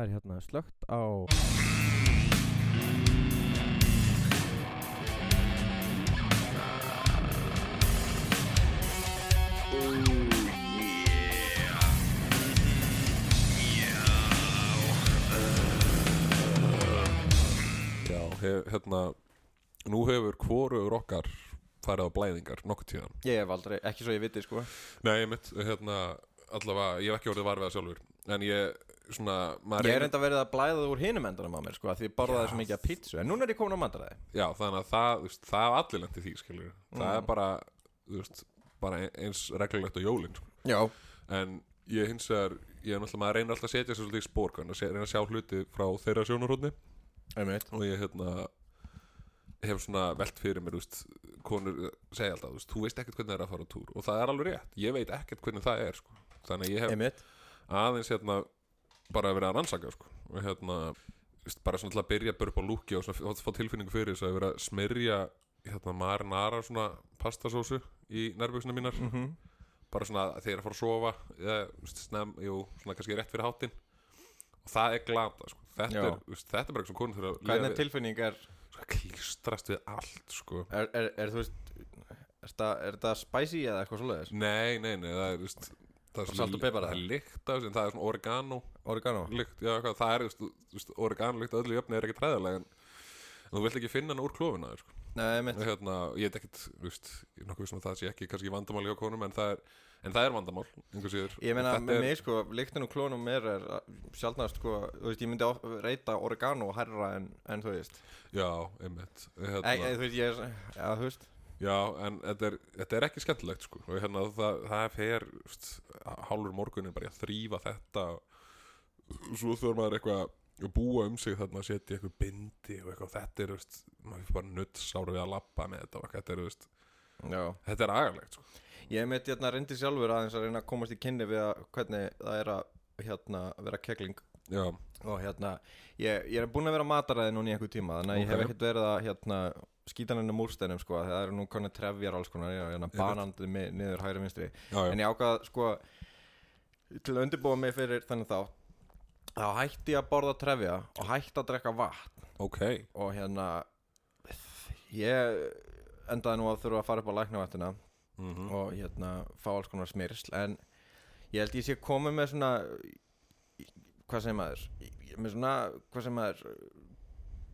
það er hérna slögt á Já, hef, hérna Nú hefur hvorugur okkar farið á blæðingar nokkuð tíðan. Ég hef aldrei, ekki svo ég viti sko. Nei, ég mitt, hérna allavega, ég hef ekki orðið var við það sjálfur en ég, svona, Ég er reynir- enda verið að blæða úr hinum endanum á mér sko af Því ég borðaði svo mikið af pítsu En núna er ég komin á mandaraði Já, þannig að það, þú veist, það er allir lent í því, skilur Það Mm. er bara, þú veist, bara eins reglulegt á jólin sko. Já. En ég hins vegar, ég er náttúrulega, maður reynir alltaf að setja sér svolítið í spór hvernig að sé- reyna að sjá hluti frá þeirra sjónarhóðni Einmitt. Og ég, hérna hef svona velt fyrir mér, þú veist konur segja alltaf, þú veist, þú veist ekkert hvernig það er að fara á túr. Og það er alveg rétt, ég veit ekkert hvernig það er, sko, þannig að ég hef Einmitt. aðeins hérna bara verið að rannsaka sko. Og hérna bara svona til að byrja börja upp á lúki og svona fá- tilfinningu fyrir þess að vera að smyrja hérna marinara svona pastasósu í nærbuksuna mínar. Mhm. bara svona þegar ég er að fara að sofa eða snem, jú, svona kannski rétt fyrir hátinn og það er glata sko. Þetta, er, þetta er bara eitthvað konur þurfa að Hvernig tilfinning er sko, klístrast við allt sko. Er, er, er þú veist Er er þetta spicy eða eitthvað svoleiðis? nei, nei, nei, það er veist, það er er lykt af þessu það er svona oregano. Oregano. Lykt, já, hvað, það er, veist, oregano lykt öllu jöfni er ekki træðalega en, en þú vilt ekki finna hann úr klófina sko. Nei, hérna, ég veit er nokkuð sem að það sé ekki kannski vandamál hjá konum en það er, en það er vandamál, Ég meina, með er- mig sko, líktinn og klónum mér er sjálfnast sko, veist, ég myndi of, reyta oregano hærra en, en þú veist. Já, einmitt. Hérna, Æ, e, þú veist, ég er, já, þú veist já, en þetta er, þetta er ekki skemmtilegt sko. og hérna, það, það er fer hálfur morgunin bara að þrýfa þetta svo þurfa maður eitthvað að búa um sig þarna að setja eitthvað bindi og eitthvað, þetta er, veist maður fyrir bara nutt sáru við að labba með þetta og þetta er, veist, Já þetta er agalegt sko. Ég mitt hérna reyndi sjálfur aðeins að reyna að komast í kynni við að hvernig það er að hérna, vera kekling já, og hérna, ég, ég er búin að vera mataræði núna í einhver tíma, þannig að ég hef ekkert verið að hérna, skýta henni múrsteinum sko, það eru nú konar trefjar alls konar, er hérna, banandi mi- niður hægri vinstri, já, já, en ég ákvað sko, til að undirbúa mig fyrir þennan þá þá hætti ég að borða trefja og hætti að drekka vatn. Ok. Og hérna ég endaði nú að þurfa að fara upp á læknavættina mm og hérna fá alls konar smyrsl. En ég held ég sé komið með svona hvað segir maður með svona, hvað segir maður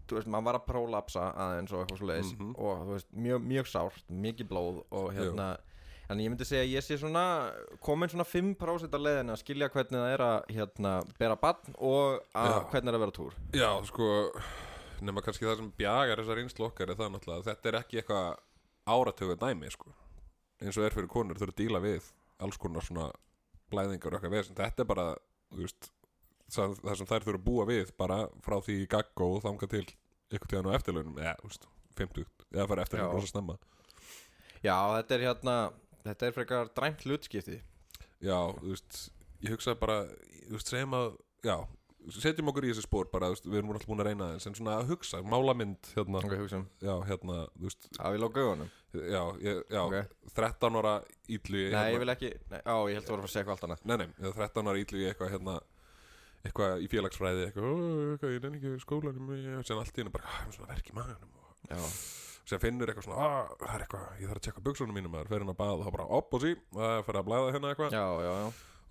þú veist, maður var að prólapsa aðeins og eitthvað svo leiðis Mhm. og þú veist, mjög, mjög sárt, mikið blóð og hérna, en ég myndi segja ég sé svona komin svona 5% að leiðin að skilja hvernig það er að hérna, bera bann og að, hvernig er að vera túr. Já, sko nema kannski það sem bjagar þessar einslu okkar er það náttúrulega að þetta er ekki eitthvað áratögu dæmi sko. Eins og er fyrir konur þurfa að díla við alls konar svona blæðingar og eitthvað vesend þetta er bara, þú veist það, það sem þær þurfa að búa við bara frá því í gaggó og þanga til ykkur tíðan á eftirlaunum, eða, veist 50, eða fara eftir Já. hann rosa snemma. Já, þetta er hérna þetta er frekar dræmt hlutskipti. Já, þú veist, ég hugsa bara þú veist, segjum að, já setjum okkur í þessi spór bara, veist, við erum alltaf búin að reyna þess en svona að hugsa, málamynd hérna, Ok, hugsa um já, hérna, þú veist. Að við lóka augunum. Já, ég, já Ok. 13 ára ídlu Nei, ég vil ekki nei, Á, ég held að voru að fara að segja eitthvað allt annað. Nei, nei, ég 13 ára ídlu í eitthvað hérna eitthvað í félagsfræði eitthvað, "Ó, eitthvað ég nenni ekki skólanum. Ég, sem allt í henni bara, "Ah, ég er svona verk í maganum og sem finnur eitthvað svona, "Ah, það er eitthvað ég þarf að tjekka buksunum mínum, maður fer hann að baða og þá bara upp og sí, það fer að blæða hérna eitthvað.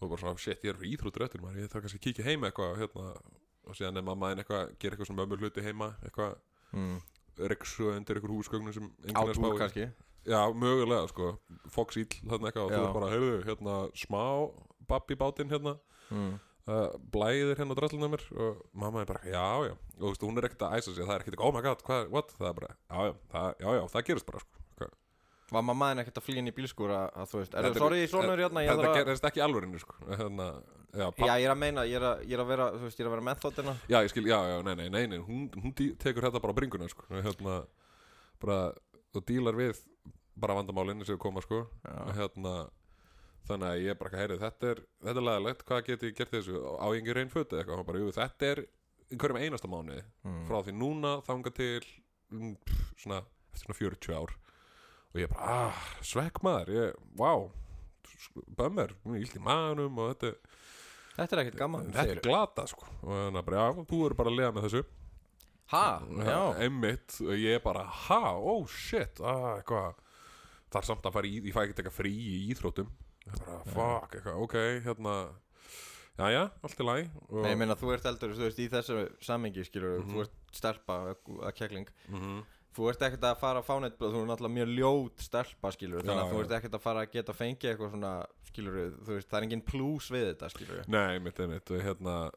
Og bara svona, shit, ég er fyrir íþróttur eftir maður, ég þarf kannski að kíkja heima eitthvað hérna, og síðan er mamma einn eitthvað gera eitthvað svona mömmu hluti heima eitthvað, Mm. reksu undir eitthvað húsgögnum sem Á enginn er að spá túr í. kannski? Já, mögulega, sko. Fox Íll, þarna eitthvað og þú er bara, heyrðu, hérna, smá babbi bátinn hérna. Mm. Uh, blæðir hérna á drassluna mér og mamma er bara, já, já. Og þú veist, hún er ekkert að æsa sig, það er ekkert, oh my god, hvað, what? Það er bara, já, já, það, já, já, það gerist bara, sko. Hvað? Var mamma þinn ekkert að flýja inn í bílskúr að, að þú veist Er það, sorry, sonur hérna ég Þetta að gerist ekki alvörinu, sko. Hérna, já, Já, ég er að meina, ég er að, ég er að vera, þú veist, ég er að vera með þáttina já, ég skil, já, já, nei, nei, nei, nei hún, hún tekur þetta bara á bringuna, sko. Hérna, bara, þú dílar við bara vandamálinn sem koma, sko. Hérna þannig að ég bara ekki heyrið, þetta er þetta er leðilegt, hvað get ég gert þessu? Á engin reyn fötu eitthvað, bara, jú, þetta er í hverjum einasta mánuði, Mm. frá því núna þanga til mm, pff, svona, eftir svona 40 ár. Og ég bara, ah, svekk maður ég, vá bömmir, mér er illt í maðunum og þetta Þetta er ekkert gaman þetta er glata sko. Og þannig að bara, já, þú eru bara að liða með þessu. Ha, já. einmitt, og ég er bara, ha, oh shit ah, eitthvað. Það er samt að fara í, ég fæ ekki eitthvað frí í er bara, fuck, eitthvað, ok hérna, já, já, allt í læg og, Nei, ég meina þú ert eldur, þú veist, í þessu sammingi skilur Mhm. þú ert stelpa að kekling Mhm. þú ert ekkert að fara að fá neitt þú er náttúrulega mjög ljót stelpa skilur þannig Já, að þú já. ert ekkert að fara að geta fengið eitthvað svona skilur þú veist, það er engin plús við þetta skilur nei, einmitt, einmitt, og hérna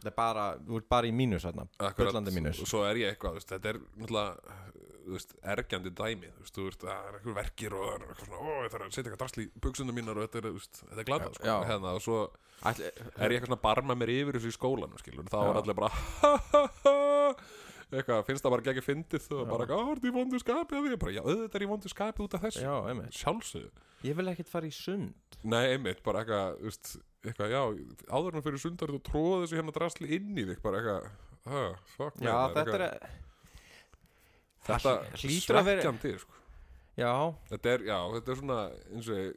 það er bara, þú ert bara í mínus þarna Akkurat, bullandi mínus og svo er ég eitthvað, þú þetta er náttúrulega þú veist, ergjandi dæmi þú veist, þú veist, það er eitthvað verkir og það er eitthvað svona, ó, ég þarf að setja eitthvað drasl í buksundum mínar og þetta er, þú veist, þetta er glata, sko, Já. hérna, og svo Ætli, er ég eitthvað svona að barma mér yfir þessu í skólanum, skilur, þá er allir bara ha, ha, ha, eitthvað, finnst það bara ekki fyndið og bara, ó, er þetta í vondu skapi? Að því, bara, já, auðvitað er í vondu skapi út af þessu. Já, einmitt. Sjálfsögðu, ég vil ekkert fara í sund. Nei, einmitt, bara eitthvað, þú veist, eitthvað, já, áður en fyrir sundar og tróða þessu hérna drasli inn í þig, bara eitthvað, ha, fuck já, man, þetta er þetta það hlýtur að vera sko. já, þetta er, já, þetta er svona eins og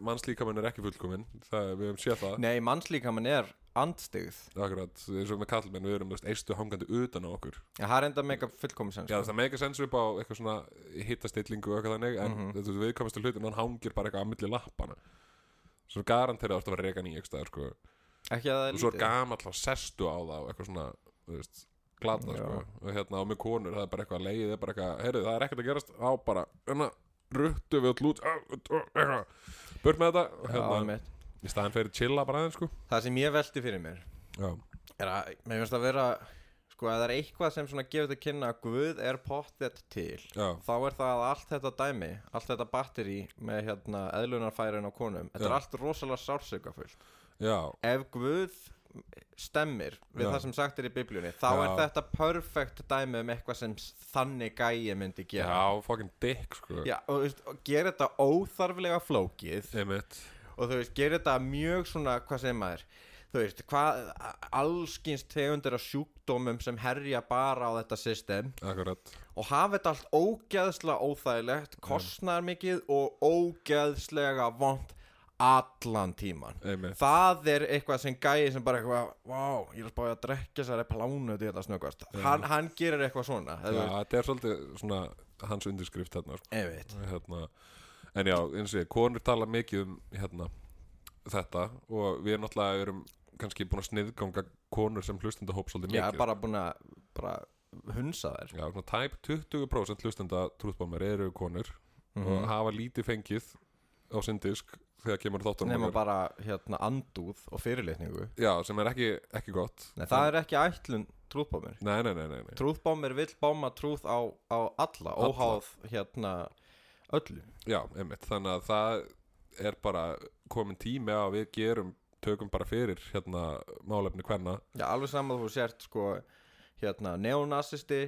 mannslíkamann er ekki fullkominn það, við hefum séð það. Nei, mannslíkamann er andstyggð. Akkurat, eins og með kallmenn, við erum eistu hangandi utan á okkur. Já, það er enda mega fullkomis já, það meika sens upp á eitthvað svona hittastillingu og eitthvað þannig, en Mhm. þetta er viðkomastu hlutin hann hangir bara eitthvað að milli lappana svo garantera að það vera reykan í eitthvað sko. ekki að það er og svo er lítið. gamall á sestu á það og eitthvað svona, þú veist glata, Já. sko, og hérna á með konur það er bara eitthvað leið, það er bara eitthvað, heyrðu, það er ekkert að gerast á bara, hérna, ruttu við eitthvað. Burt með þetta, og já, hérna, einmitt. í staðan fyrir chilla bara aðeins, sko. Það sem ég velti fyrir mér já, er að, mér finnst að vera sko, að það er eitthvað sem svona gefur til kynna að Guð er pottið til já, þá er það að allt þetta dæmi allt þetta batteri með hérna eðlunarfærin á konum, þetta Já. er allt rosalega sársökafullt já, ef Guð stemmir við Já. það sem sagt er í biblíunni þá Já. er þetta perfect dæmi um eitthvað sem þannig gæi myndi gera. Já, fucking dick, sko. Já, og, þú veist, og gera þetta óþarflega flókið. Einmitt, og þú veist, gera þetta mjög svona, hvað segir maður? Þú veist, hvað allskins tegundir af sjúkdómum sem herja bara á þetta system. Akkurat. Og hafa þetta allt ógeðslega óþægilegt kostnar mikið og ógeðslega vond allan tíman. Einmitt, það er eitthvað sem gæi sem bara eitthvað vá, ég er að spája að drekka þessari plánu til þetta snöggvast, hann, hann gerir eitthvað svona já, þetta er svolítið svona hans undirskrift hérna, hérna, en já, eins og ég, konur tala mikið um hérna, þetta og við náttúrulega erum kannski búin að sniðganga konur sem hlustenda hóp svolítið já, mikið. bara búin að bara hunsa þær. Já, svona tæp 20% hlustenda trúðbámar eru konur Mhm. og hafa lítið fengið á sinn disk þegar kemur þáttunum okkar. bara hérna andúð og fyrirlitningu. Já, sem er ekki, ekki gott. Nei, það er ekki ætlun trúðbámir. Nei, nei, nei, nei, nei. Trúðbámir vill báma trúð á, á alla, óháð hérna öllu. Já, einmitt, þannig að það er bara komin tími að við gerum tökum bara fyrir hérna málefni hvenna Já, alveg saman þú sért sko hérna neonasisti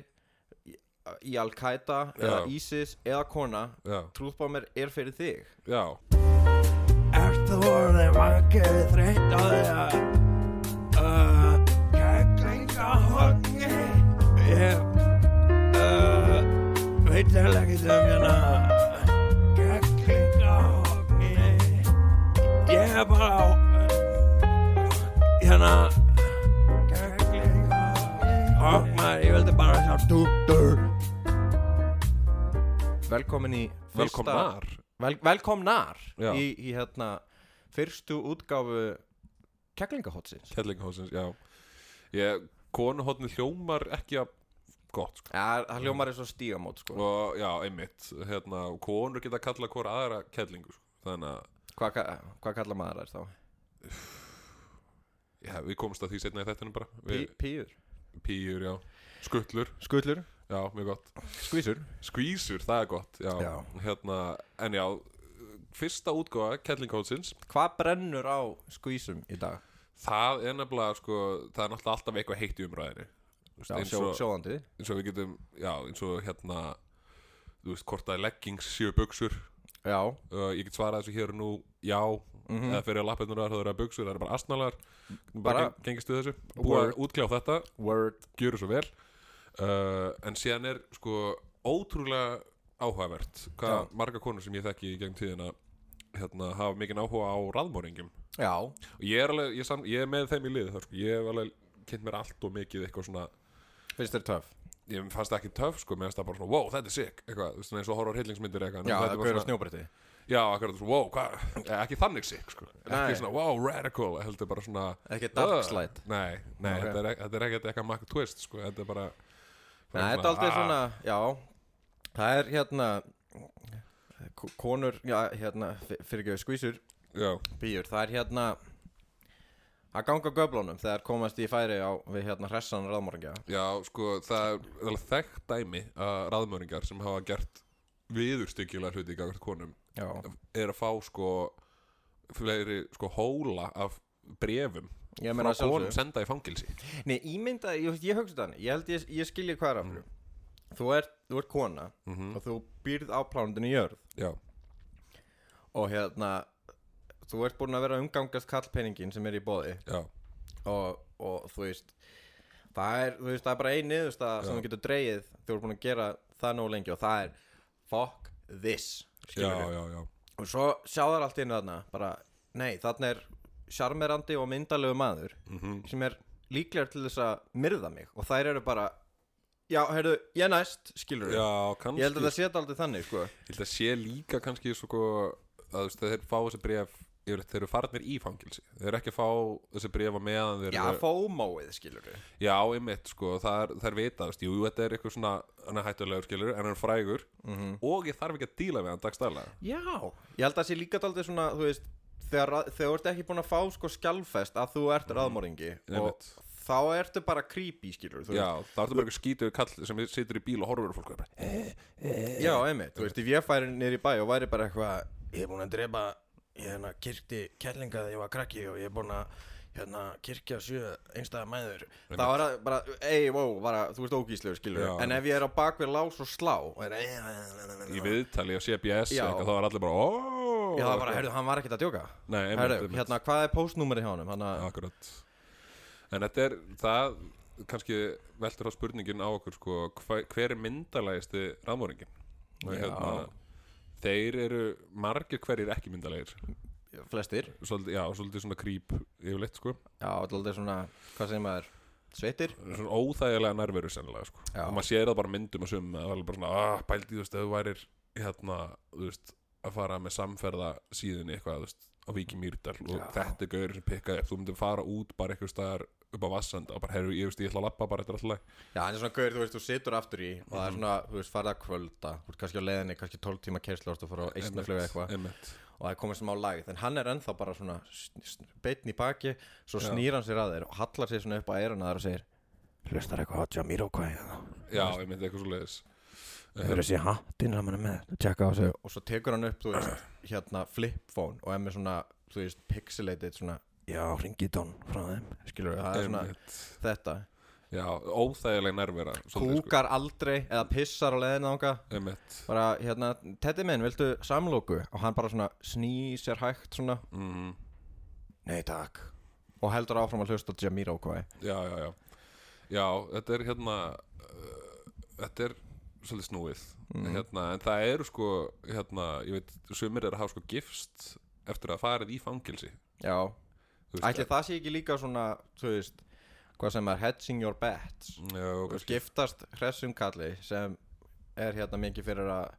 í, Al-Qaida eða. ISIS eða kona. Trúðbámir er fyrir þig. Já, Ert þú orðið vakið þreytt á því að uh, Kæklinga hodni Ég uh, veit heller ekki um hérna Kæklinga hodni Ég er bara á hérna Kæklinga hodni ég vildi bara sjá tútur Velkomin í velkomnar. vel, Velkomnar Já. í, í hérna fyrstu útgáfu Keklingahotsins Kellingahósins, já. Ég, konuhotni hljómar ekki að gott sko. Já, það hljómar er svo stígamót sko. Og já, einmitt. Hérna, konur geta kalla hvora aðra kellingu sko. þannig að Hvað ka- hvað kallar maður þær þá? já, við komumst að því setna í þettunum bara. Við, píur. Píur, já, skuttlur Skullur já, mjög gott, Skvísur. Skvísur, það er gott já, Já. hérna, en já fyrsta útgóða kellingahósins Hvað brennur á skvísum í dag? það er nefnilega sko, það er náttúrulega alltaf eitthvað heitt í veist, Já, sjó, og, sjóðandi. eins og við getum já, eins og hérna þú veist, hvort að leggings séu buksur Já. Uh, ég get svarað þessu hér nú já, Mhm. eða fyrir að lappetnur það eru að buksur, það eru bara astnalar. Bara, Bara- bara gengist við þessu. Word. að útkljá þetta, Word. Gjöru svo vel. Uh, en síðan er sko ótrúlega áhugavert hvað Já. marga konur sem ég þekki í gegn tíðina hérna, hafa mikinn áhuga á raðmóringum Já, og ég er alveg, ég, sam, ég er með þeim í liði þar sko. ég hef alveg kynnt mér allt og mikið eitthvað svona finnst þér töff ég fannst það ekki töff sko, mér finnst það bara svona wow, þetta er sick, eitthvað, þú veist, eins og horror hillingsmyndir eitthvað, Já, en það þetta var gauður á svona- snjóbretti Já, akkurat, svona, wow, hvað, eh, ekki þannig sick sko. Nei. ekki svona, wow, radical heldur bara svona Ekki dark "Ugh." slide Nei, nei, Ok. þetta er, ek- þetta er ekkert eitthvað makk twist sko. þetta er bara Nei, þetta er aldrei ah, svona, já Það er hérna Konur, já, hérna Fyrir ekki skvísur, Já, býjur Það er hérna Að ganga göflunum þegar komast í færi á Við hérna hressan ráðmorgja já, sko, það er alveg þekkt dæmi að raðmöringar sem hafa gert viðurstykjulega hluti í gagvart konum Já, er að fá sko fleiri sko hóla af brefum frá konum senda í fangilsi Nei, ímynda, ég, ég hugsa þannig. Ég held ég, ég skilji er af hverju. Þú ert, þú ert kona mm og þú býrð á plánundinu jörð Já, og hérna þú ert búin að vera umgangast kallpenningin sem er í bóði og, og þú veist það er, veist, það er bara ein niðurstaða sem þú getur dreigið þú ert búin að gera það nóg lengi og það er fuck this já, já, já. og svo sjá þar allt inn þarna bara, nei, þarna er sjarmerandi og myndalegu maður Mm sem er líklegur til þess að myrða mig. Og þær eru bara já, heyrðu, ég næst, skilur Já, kannski. Ég held að það setja aldrei þannig, sko. Ég held að sé líka kannski sko að þú veist, þeir fá þessi bref yfirleitt þeir eru farnir í fangilsi þeir eru ekki að fá þessi bref á meðan þeir já, eru fómóið, skilur Já, einmitt sko, það er, það er vita, þú veist, jú, þetta er eitthvað svona hann er hættulegur skilur, en hann er frægur. Mm og ég þarf ekki að díla við hann dagstæðlega Já, ég held að það sé líka daldið svona, þú veist þegar, þegar þú ert ekki búin að fá sko skjálfest að þú ert ráðmóringi og Einmitt. Þá ertu bara creepy, skilur þú Já, það ertu bara eitthvað skítur kall sem situr í bíl og horfur og fólk er bara, veist Já, einmitt, þú veist, ef ég færi í bæ og væri bara eitthvað ég er búin að drepa, ég hérna kirkti kellinga þegar ég var krakki og ég er búin að hérna kirkja sjö einstæða mæður. Þá er það bara, ei, wow, bara, þú veist ógíslegur, skilur Já, en ef ég er á bakvið lás og slá og er í viðtali á CBS Já. eitthvað, þá er allir bara, óóóó Já, það var bara, heyrðu, hann var ekkert að djóka. Nei, einmitt, Heyrðu, einmitt. hérna, hvað er postnúmerið hjá honum? Hann að, Akkurat En þetta er, það kannski veltur á spurningin á okkur sko, hva, hver er myndalægisti Já. hérna þeir eru margir hverjir ekki myndalegir. Flestir. Svolítið, já, svolítið svona krýp yfirleitt sko. Já, alltaf svona, hvað segir maður Sveitir? svona óþægilega nærveru sennilega sko. Og maður sér það bara myndum og sum alveg bara svona, ah, pældi, þú veist, þú værir hérna, þú veist, að fara með samferða síðunni eitthvað, þú veist á Víki Mýrdal og Já. þetta er gauður sem pikka upp. Þú myndir fara út bara eitthvað staðar upp á Vassend og bara, herru, ég veist, ég ætla að lappa bara eftir alltaf Já, hann er svona gaur, þú veist, þú situr aftur í og það Mhm. er svona, þú veist, farið að kvölda. Þú veist, kannski á leiðinni, kannski 12 tíma kerslu og fara á eistnaflögu eitthvað. og það er komið smá lag en hann er ennþá bara svona beitn í baki, svo snýr hann sér að þeir og hallar sér svona upp á eiruna þar og segir hlustar eitthvað á Jamiroquai Já, einmitt eitthvað svo leiðis þau eru að sé hattinn hann er með? Tjekka á sig. Og svo tekur hann upp, þú veist, hérna flip phone og er með svona, þú veist, pixelated svona, já, ringi Don frá þeim, skilur það er svona þetta, Já, óþægileg svolítið, sko. kúkar aldrei eða pissar á þanga Einmitt. Bara, hérna, Teddy minn, viltu samlóku og hann bara svona snýr sér hægt svona, mm, nei takk. Og heldur áfram að hlusta á Jamiroquai Já, já, já. Já, þetta er hérna uh, Þetta er svolítið snúið. Mhm. hérna, En það eru sko hérna, Ég veit, sumir er að hafa sko gifst Eftir að farið í fangilsi já, ætli það sé ekki líka svona þú veist, hvað sem er hedging your bets. Já, kannski. Giftast hressum kalli sem er hérna mikið fyrir að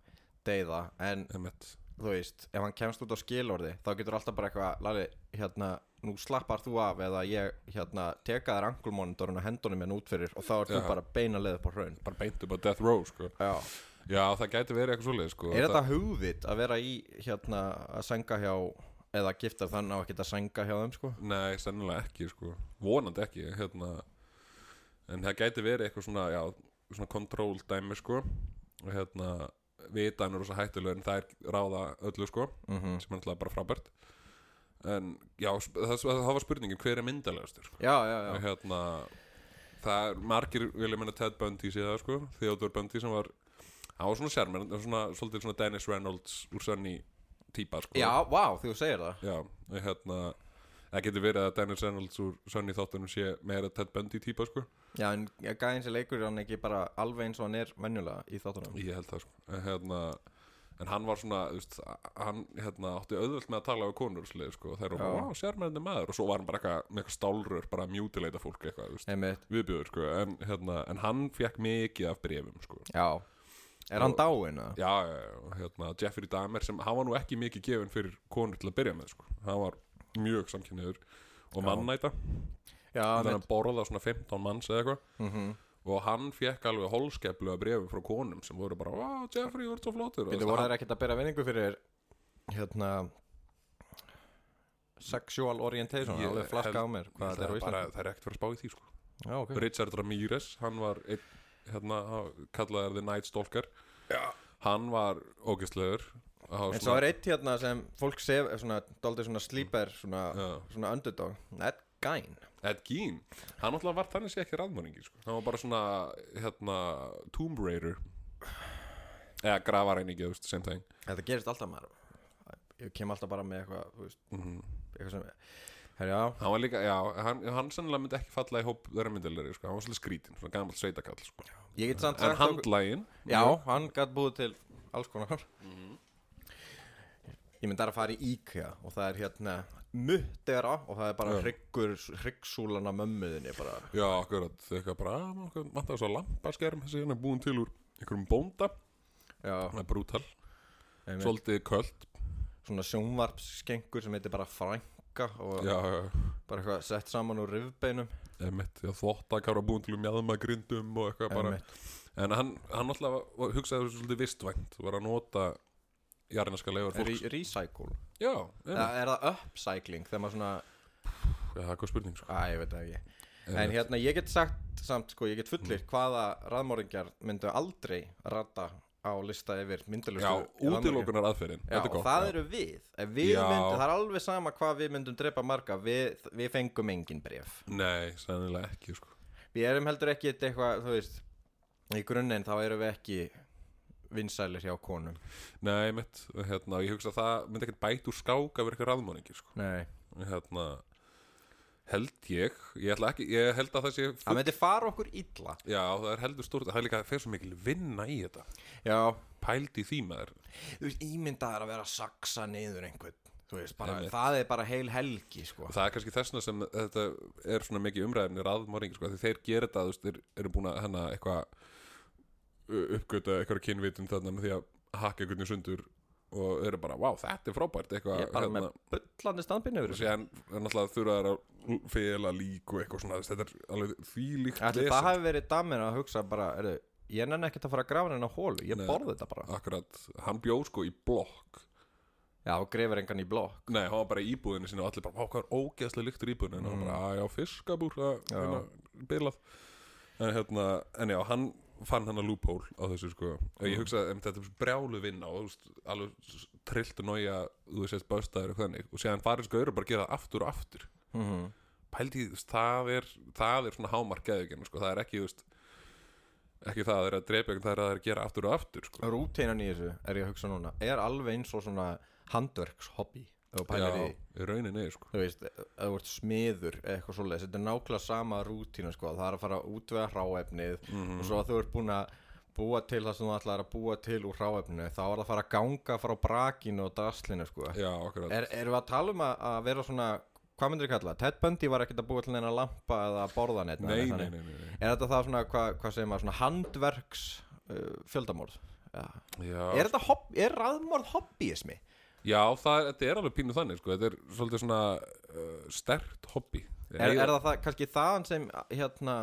deyða en Einmitt. þú veist, ef hann kemst út á skilorði þá getur alltaf bara eitthvað, Lali, hérna nú slappar þú af eða ég hérna teka þér angulmonitorinn og hendunum minn út fyrir og þá er þú bara beina leið upp á hraun. Bara beint upp á death row sko. Já. Já, það gæti verið eitthvað svoleið sko. Er þetta hugvit að vera í hérna að sænga hjá eða gifta þannig á að sænga hjá þeim sko? Nei, sennilega ekki sko Vonandi ekki hérna. En það gæti verið eitthvað svona Já, svona control dæmi sko Og hérna Vitan er rosa hættulega en það er ráða öllu sko Mm sem er náttúrulega bara frábært en já, það, það var spurningin hver er myndalegastur sko? Já, já, og já hérna það er margir vilja menna Ted Bundy síðan sko, Theodore Bundy sem var hann var svona sérmenn, svona, svolítið svona Dennis Reynolds úr Sunny típa sko. Já, vá, þú segir það. Já, hérna það getur verið að Dennis Reynolds úr Sunny þáttunum sé meira Ted Bundy típa sko. Já, en gæðin sem leikur er hann ekki bara alveg eins og hann er venjulega í þáttunum? Ég held það sko. en hérna en hann var svona, þú veist, hann hérna, átti auðvöld með að tala við konur slið, sko, og þeir eru bara, wow, sérmennandi maður. Og svo var hann bara eitthvað, með eitthvað stálrör bara að mjútileita fólk eitthvað, þú veist, viðbjöður, sko. En, hérna, en hann fekk mikið af brefum, sko. Já, er hann dáinn já, já, já, hérna, Jeffrey Dahmer sem, hann var nú ekki mikið gefin fyrir konur til að byrja með, sko, hann var mjög samkynniður og mannæta. Já, þannig að hann borða svona 15 manns eða eitthvað. Mm og hann fekk alveg holskeplu að brefum frá konum sem voru bara, wow, Jeffrey, þú ert svo flottur. Býttu voru þær ekkert að bera vinningu fyrir hérna sexual orientation? Alveg flaska á mér það er bara, það er ekkert fyrir að spá í því sko. Já, ok. Richard Ramirez, hann var einn, hérna, kallaði The Night Stalker. Já. hann var ógæstlegur En svo er eitt hérna sem fólk sef svona, daldið svona sleeper svona, svona underdog. Ed Gein. Ed Gein, hann alltaf var þannig sé ekki raðmörningi sko. hann var bara svona hérna, Tomb Raider. Eða veist, same thing. Þetta gerist alltaf maður. Ég kem alltaf bara með eitthvað mm eitthvað sem Herra, já, hann var líka, já, hann, hann sannlega myndi ekki falla í hóp þeirra myndilegri, sko. hann var svolítið skrítin svona gammal sveitakall, sko. ég get samt en sagt okkur- handlægin Já, hann gætt búið til alls konar. Ég myndi að fara í IKEA og það er hérna muttera og það er bara hryggur, hryggsúlana mömmuðinni bara. Já, akkurat, þegar bara Manta þess að lampaskerm. Þessi hérna er búin til úr einhverjum bónda, Já, það er brútal. Einmitt. Svolítið köld. Svona sjónvarpskengur sem heitir bara frænka og Já, bara eitthvað sett saman úr rifbeinum. Emitt Já, þvottakar var búin til um mjadma grindum og eitthvað bara. Einmitt. En hann, hann alltaf var- hugsaði þessu svolítið vistvænt Var að nota jarðinska leifar Re fólks. Recycle? Já, emitt er það upcycling þegar maður svona Já, það er hvað spurning svo Æ, ég veit það ekki. En hérna, ég get sagt samt, sko, ég get fullir hvaða raðmóringjar myndu aldrei rata á lista yfir myndalustu Já, útilokunar aðferðin Já, og það eru við. Við myndum, það er alveg sama hvað við myndum drepa marga Við, við fengum engin bref Nei, sannilega ekki sko. Við erum heldur ekki eitthvað, þú veist Í grunninn þá erum við ekki vinsælir hjá konum. Nei, mitt, hérna, ég hugsa að það myndi ekkert bæt úr skák að vera eitthvað raðmóningi sko. Nei. Hérna, held ég. Ég, ekki, ég held að það sé Það myndi fara okkur illa. Já, það er heldur stórt það er líka, fer svo mikil vinna í þetta. Já, pældi því maður. Þú veist, ímyndaðar að vera að saksa niður einhvern veist, bara, það er bara heil helgi, sko. Það er kannski þessna sem þetta er svona mikið umræðinir raðmóringi sko, því þeir gera þetta, þú veist, þeir eru búin að hérna eitthvað uppgöta eitthvað kynvitun þarna með því að hakka einhvern sundur og eru bara, wow, þetta er frábært. Eitthvað, Ég er bara með bullandi standbyrni og er náttúrulega þurfa þær að fela lík og eitthvað svona, þetta er alveg þvílíkt Ætli lesen. það hafi verið damir að hugsa bara, er, ég nenni ekkert að fara að grafa henni á hólu, ég borði þetta bara. akkurat, hann bjó sko í blokk. Já, og grefur engan í blokk. Nei, hann var bara í íbúðinu sinni og allir bara, hvað er ógeðslega lyktur í íbúðinu en hann bara, já, fiskabúr hérna, bilað. En hérna, en já, hann fann hann að loophole á þessu sko. Og ég hugsa að þetta er brjálu vinna og veist, alveg trillt og nája þú veist, baustaður og þannig. Og séðan farið sko eru bara að gera það aftur og aftur. Mm -hmm. pældi, það er það er svona hámark geðuginn, sko, það er ekki þú veist, ekki það að það er að drepa það er að það er að gera aftur og aftur sko. Rúteinan í þessu, er ég að hugsa núna Er alveg eins og svona handverkshobby já, í rauninni, sko þú veist, þú ert smiður eitthvað svoleiðis, þetta er nákvæmlega sama rútína sko, það er að fara út við hráefnið Mhm. og svo að þú ert búin að búa til það sem þú ætlar að búa til úr hráefninu þá er það að fara að ganga frá brakinu og draslinu sko. já, er, erum við að tala um að, að vera svona hvað myndir þið kalla, það? Ted Bundy var ekkert að búa til neina lampa eða borða neitt nei, nei, nei, nei, nei. er þetta það svona, hvað, hvað segir maður, svona handverks uh, fjöldamorð Já. Er er raðmorð hobbyismi? Já, það, þetta er alveg pínu þannig sko. Þetta er svolítið svona uh, stert hobby Er, er það, það kannski þaðan sem hérna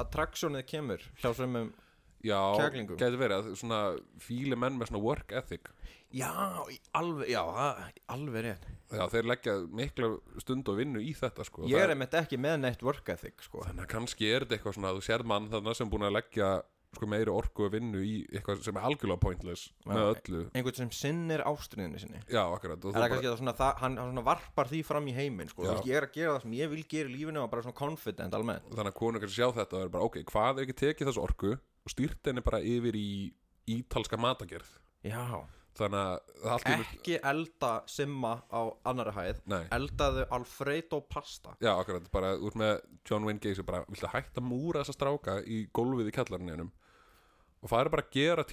attraksjónið kemur hjá sumum Já, kjærlingum? gæti verið að svona fíli menn með svona work ethic Já, í alveg, já, það- alveg rétt Já, þeir leggja mikla stund og vinnu í þetta sko. Ég Það- er einmitt ekki með neitt work ethic sko. Þannig að kannski er þetta eitthvað svona að þú sér mann þarna sem búin að leggja sko, meiri orku og vinnu í eitthvað sem er algjörlega pointless með Já. öllu. Einhvern sem sinnir ástriðinni sinni. Já, akkurat Er það kannski það svona, það, hann, hann svona varpar því fram í heiminn sko. Veist, Ég er að gera það sem ég vil gera í lífinu og bara svona confident almennt. Þannig að konur kannski sjá þetta og er bara, ok, hvað er ekki tekið þessu orku og stýrt henni bara yfir í ítalska matagerð Já. Þannig að Ekki elda simma á annari hæð Nei. Eldaðu Alfredo pasta. Já, akkurat, bara út með John Wayne Gacy bara, viltu hætta að múra þessa stráka í gólfið í kjallarninum og það er bara að gera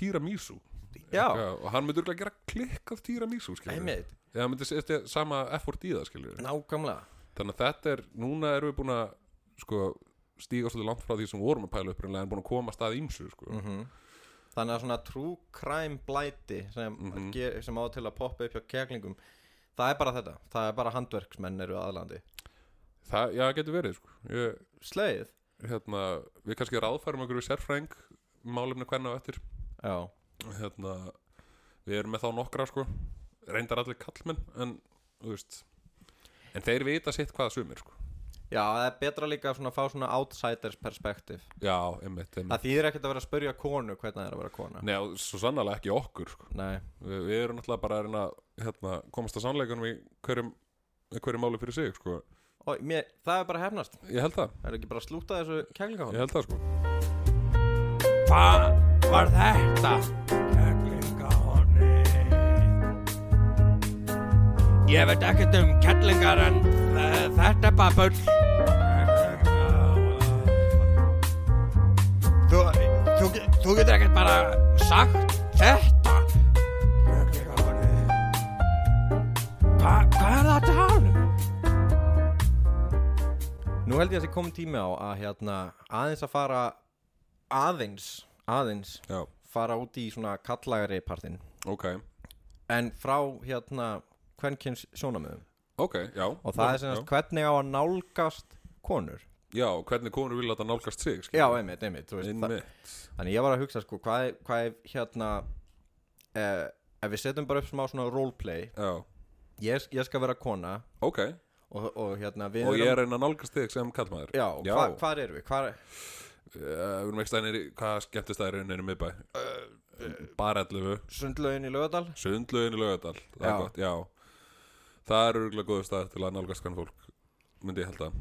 Já, og hann myndi örugglega gera klikkað tiramisu skilur einmitt, eða hann myndi setja sama effort í það þannig að þetta er, núna erum við búin að sko, stíga svolítið langt frá því sem við vorum að pæla upprunlega en búin að koma að stað ímsu sko. mm Þannig að svona true crime blæti sem, Mhm. ger, sem á til að poppa upp hjá keglingum Það er bara þetta, það er bara handverksmenn eru aðlandi. Það, já, getur verið sko. ég, Sleið hérna, við kannski ráðfærum okkur við sérfræng málefni hvernig á eftir Já, hérna, við erum með þá nokkra sko. reyndar allir kallmenn en, veist en þeir vita sitt hvaða sumir sko. Já, það er betra líka að fá svona outsiders perspektiv já, einmitt, einmitt. Það þýðir ekkert að vera að spyrja konu hvernig það er að vera kona Nei, svo sannlega ekki okkur sko. Nei, við, erum náttúrulega bara að reyna hérna, komast að sannleikunum í hverjum, hverjum máli fyrir sig sko. og mér, það er bara hefnast ég held það, Það er ekki bara að slúta þessu ég keglingahónd held það sko. Hvað var þetta? Kærlingahonni Ég veit ekkert um kettlingar en þe- þetta er bara bull Þú, þú, þú getur ekkert bara sagt þetta Kærlingahonni Hva, Hvað er að tala um? Nú held ég að það komið tími á að hérna aðeins að fara aðeins, aðeins já, fara út í svona kallagari partinn. Ok, en frá hérna kvenkins sjónamöðum ok, já. Og það er já, að hvernig á að nálgast konur. Já, hvernig konur vil að það nálgast sig skilur. Já, einmitt, einmitt, veist, einmitt. Þannig ég var að hugsa sko hvað, er- hvað er hérna eh, ef við setjum bara upp smá svona roleplay. Já, ég, ég skal vera kona. Ok, og, og hérna við og ég erum- er reyna að nálgast þig sem kallmaður Já, já. Hva, hvað erum við? Hvar, Uh, við erum ekki stæðinir í, hvað skemmtistæðirinn er í miðbæ? Bara 11 sundlaugin í Lögadal? Sundlaugin í Laugadal það er gott, já. Það er örgulega góðu stað til að nálgast kann fólk myndi ég held að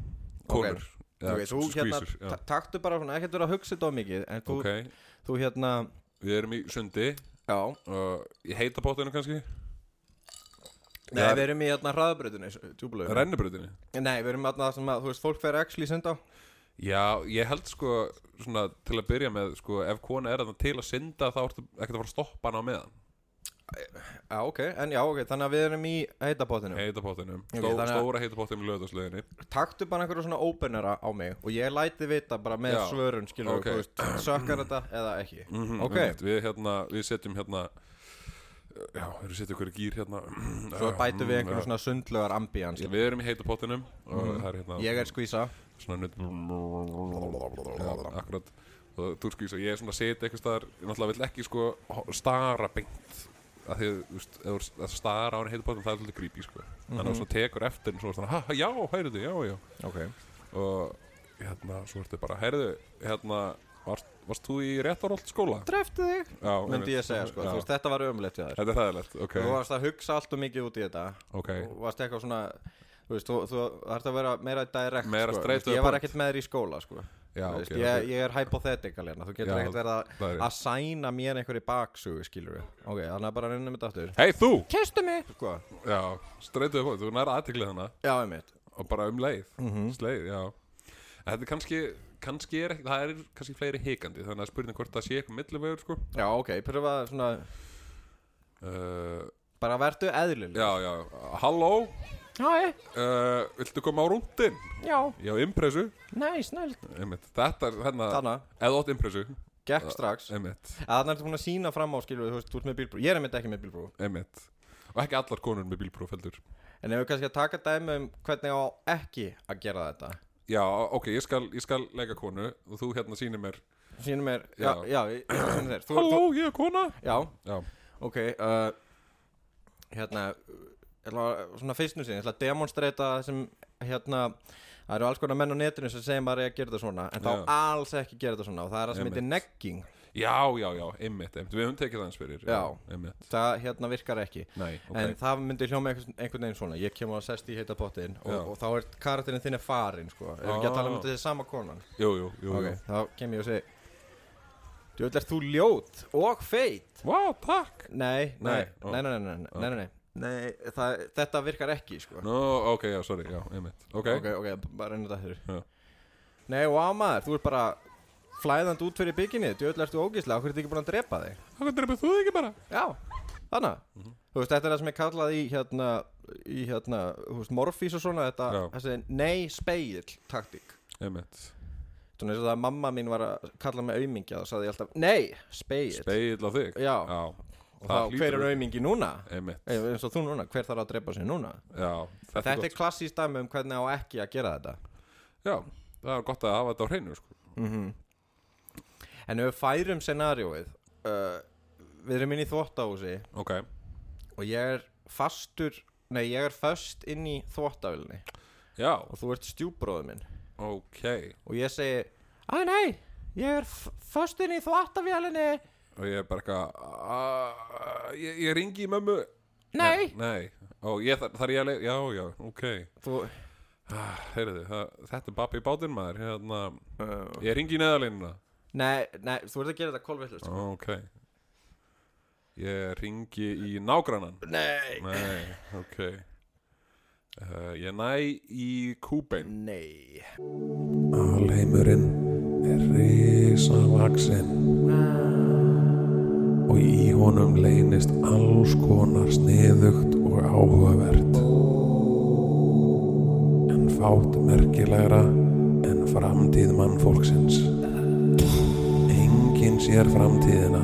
Konur. Hérna, skvísur, já. ta- taktu bara svona, ekkert vera að hugsa þetta á mikið en þú, þú hérna við erum í sundi. Í heita bóttinu kannski? Nei, við erum í hérna hraðabröðinu Rennibrutinu Nei, við erum hérna sem að, þú veist, fólk fer actually synda á Já, ég held sko svona til að byrja með sko ef kona er til að synda þá ertu ekkert að fara að stoppa hana á meðan. Já, ok, en já, ok, þannig að við erum í heitabótinu heita bóttinu, Ok, Stó, að- stóra heita bóttinu í löðarsleginni Taktu bara einhverju svona openera á mig og ég læti vita bara með Já, svörun, skilur ok. þú veist, sökkar þetta eða ekki. Mm Ok. við, hérna, við setjum hérna já, við setjum ykkur gýr hérna. Svo bætum við einhverju svona sundlugar ambíans. Við erum í heita pottinum og Mhm. það er hérna Ég er skvísa svona nutt já, akkurat. Og þú skýrst að ég er svona að setja eitthvað staðar ég náttúrulega vill ekki sko stara beint. Að því þú veist, þú að stara á henni heita pottinum það er svolítið creepy sko. Þannig að Mhm. svo tekur eftir en svo er svona, ha, ha, já, heyrðu, já, já. Ok. Og hérna, svo ertu bara, heyrðu hérna, varst, varst þú í réttarólt skóla? Dreftu þig Já, Myndi ég segja, sko, já. þú veist, þetta var ömulegt þér. Þetta er hæðilegt, ok, Þú varst að hugsa allt og mikið út í þetta. Ok. Og varst eitthvað svona Þú veist, þú, þú þarft að vera meira direct Meira sko. straight Þú to veist, the Ég var point. ekkert með þér í skóla, sko. Já, Þú ok, veist, ok. ég, ég er hypothetical hérna. Þú getur Já, ekkert verið að það er- að sæna mér einhverju baksugu, skilur við Ok, þannig að bara reynum þetta aftur. Hei þú! Kistu mig! Sko, Já, streytuðu fótt, þú nærða aðtiklið hana já, einmitt. Og bara um leið, Mhm. sleið, já. En Þetta er kannski, kannski er ekki, það er kannski fleiri hikandi þannig að spurning hvort það sé eitthvað millivegur sko. Já, ok, pröfa svona uh, Bara verðu eðlileg Já, já, halló Hæ, uh, Viltu koma á rúndin? já, Já, impressu. Nei, snælt Einmitt. Þetta er hérna, Þannig, eða ótt impressu. Gekk strax. Einmitt, Þannig ertu búin að sína fram á, skilur við, þú veist, þú ert með bílbrú Ég er einmitt ekki með bílbrú einmitt. Og ekki allar konur með bílpróf heldur. En ef við kannski að taka dæmi um hvernig á ekki að gera þetta? Já, ok, ég skal, ég skal leika konu og þú hérna sýnir mér. Sýnum mér, já, Já. já, ég, ég sýna þér. Þú, Halló, ég er kona. Þú, Já, Já, ok uh, Hérna ég að- Svona fyrstnum sinni, ég ætla að demonstrata það sem, hérna Það eru alls konar menn á netinu sem segja maður að gera þetta svona En þá Já. alls ekki gera þetta svona Og það er það sem heitir negging já, já, já, einmitt, einmitt Við höfum tekið það eins fyrir Já. einmitt Það hérna virkar ekki Nei, ok En það myndi hljóma einhvern, einhvern veginn svona Ég kemur að sest í heita pottin og, Já. og þá er karakterinn þinn er farin sko. Erum ekki að tala um Ah. þetta þið sama konan Jú, jú, jú, Ok, jú. þá kem ég og segi Þú er þú ljót og feit Vá, takk Nei, nei, Nei, ó. nei, nei, nei, nei, nei, nei, nei. Nei það, Þetta virkar ekki sko. Nó, ok, já, sorry, já, einmitt. Ok, ok, ok, bara reynir þetta þurr Nei, og á maður, þú ert bara flæðand út fyrir bygginni Djöðl ertu ógíslega, okkur er þetta ekki búin að drepa þig? Hvað dreipið þú þig ekki bara? Já, þannig Þú veist, þetta er það sem er kallað í hérna í hérna, þú veist, morfís og svona þetta, Já. þessi nei speill taktík Einmitt Svona eins og það að mamma mín var að kalla mig aumingja og sagði ég alltaf, nei, speill Speill á þig? Já. Já og þá, hver er aumingi núna? Eins og þú núna, hver þarf að drepa sig núna? Já Þetta, gott. er klassíst dæmi um hvernig á ekki að gera þetta. Já, það er gott að hafa þetta á hreinu sko. En ef við færum scenarióið uh, Við erum inn í þvóttahúsi Ok. Og ég er fastur Nei, ég er föst inn í þvóttavölni Já, og þú ert stjúbróður minn. Ok. Og ég segi Æ nei, ég er f- föst inn í þvóttavélinni Og ég er bara eitthvað "Ah, Ég, ég ringi í mömmu. Nei. Nei Og ég þar, þar ég að leið Já, já, ok. Þú, ah, Heyrðu, það, þetta er babbi í bátinn maður hérna, uh, Ég ringi í neðalínuna Nei, nei, þú ert að gera þetta kolvillust sko. Ok. Ég ringi í nágrannan. Nei. Nei, ok. Uh, Ég næ í kúbein. Nei. Alheimurinn er risavaxinn og í honum leynist alls konar sniðugt og áhugavert. En fátt merkilegra en framtíð mannfólksins. Enginn sér framtíðina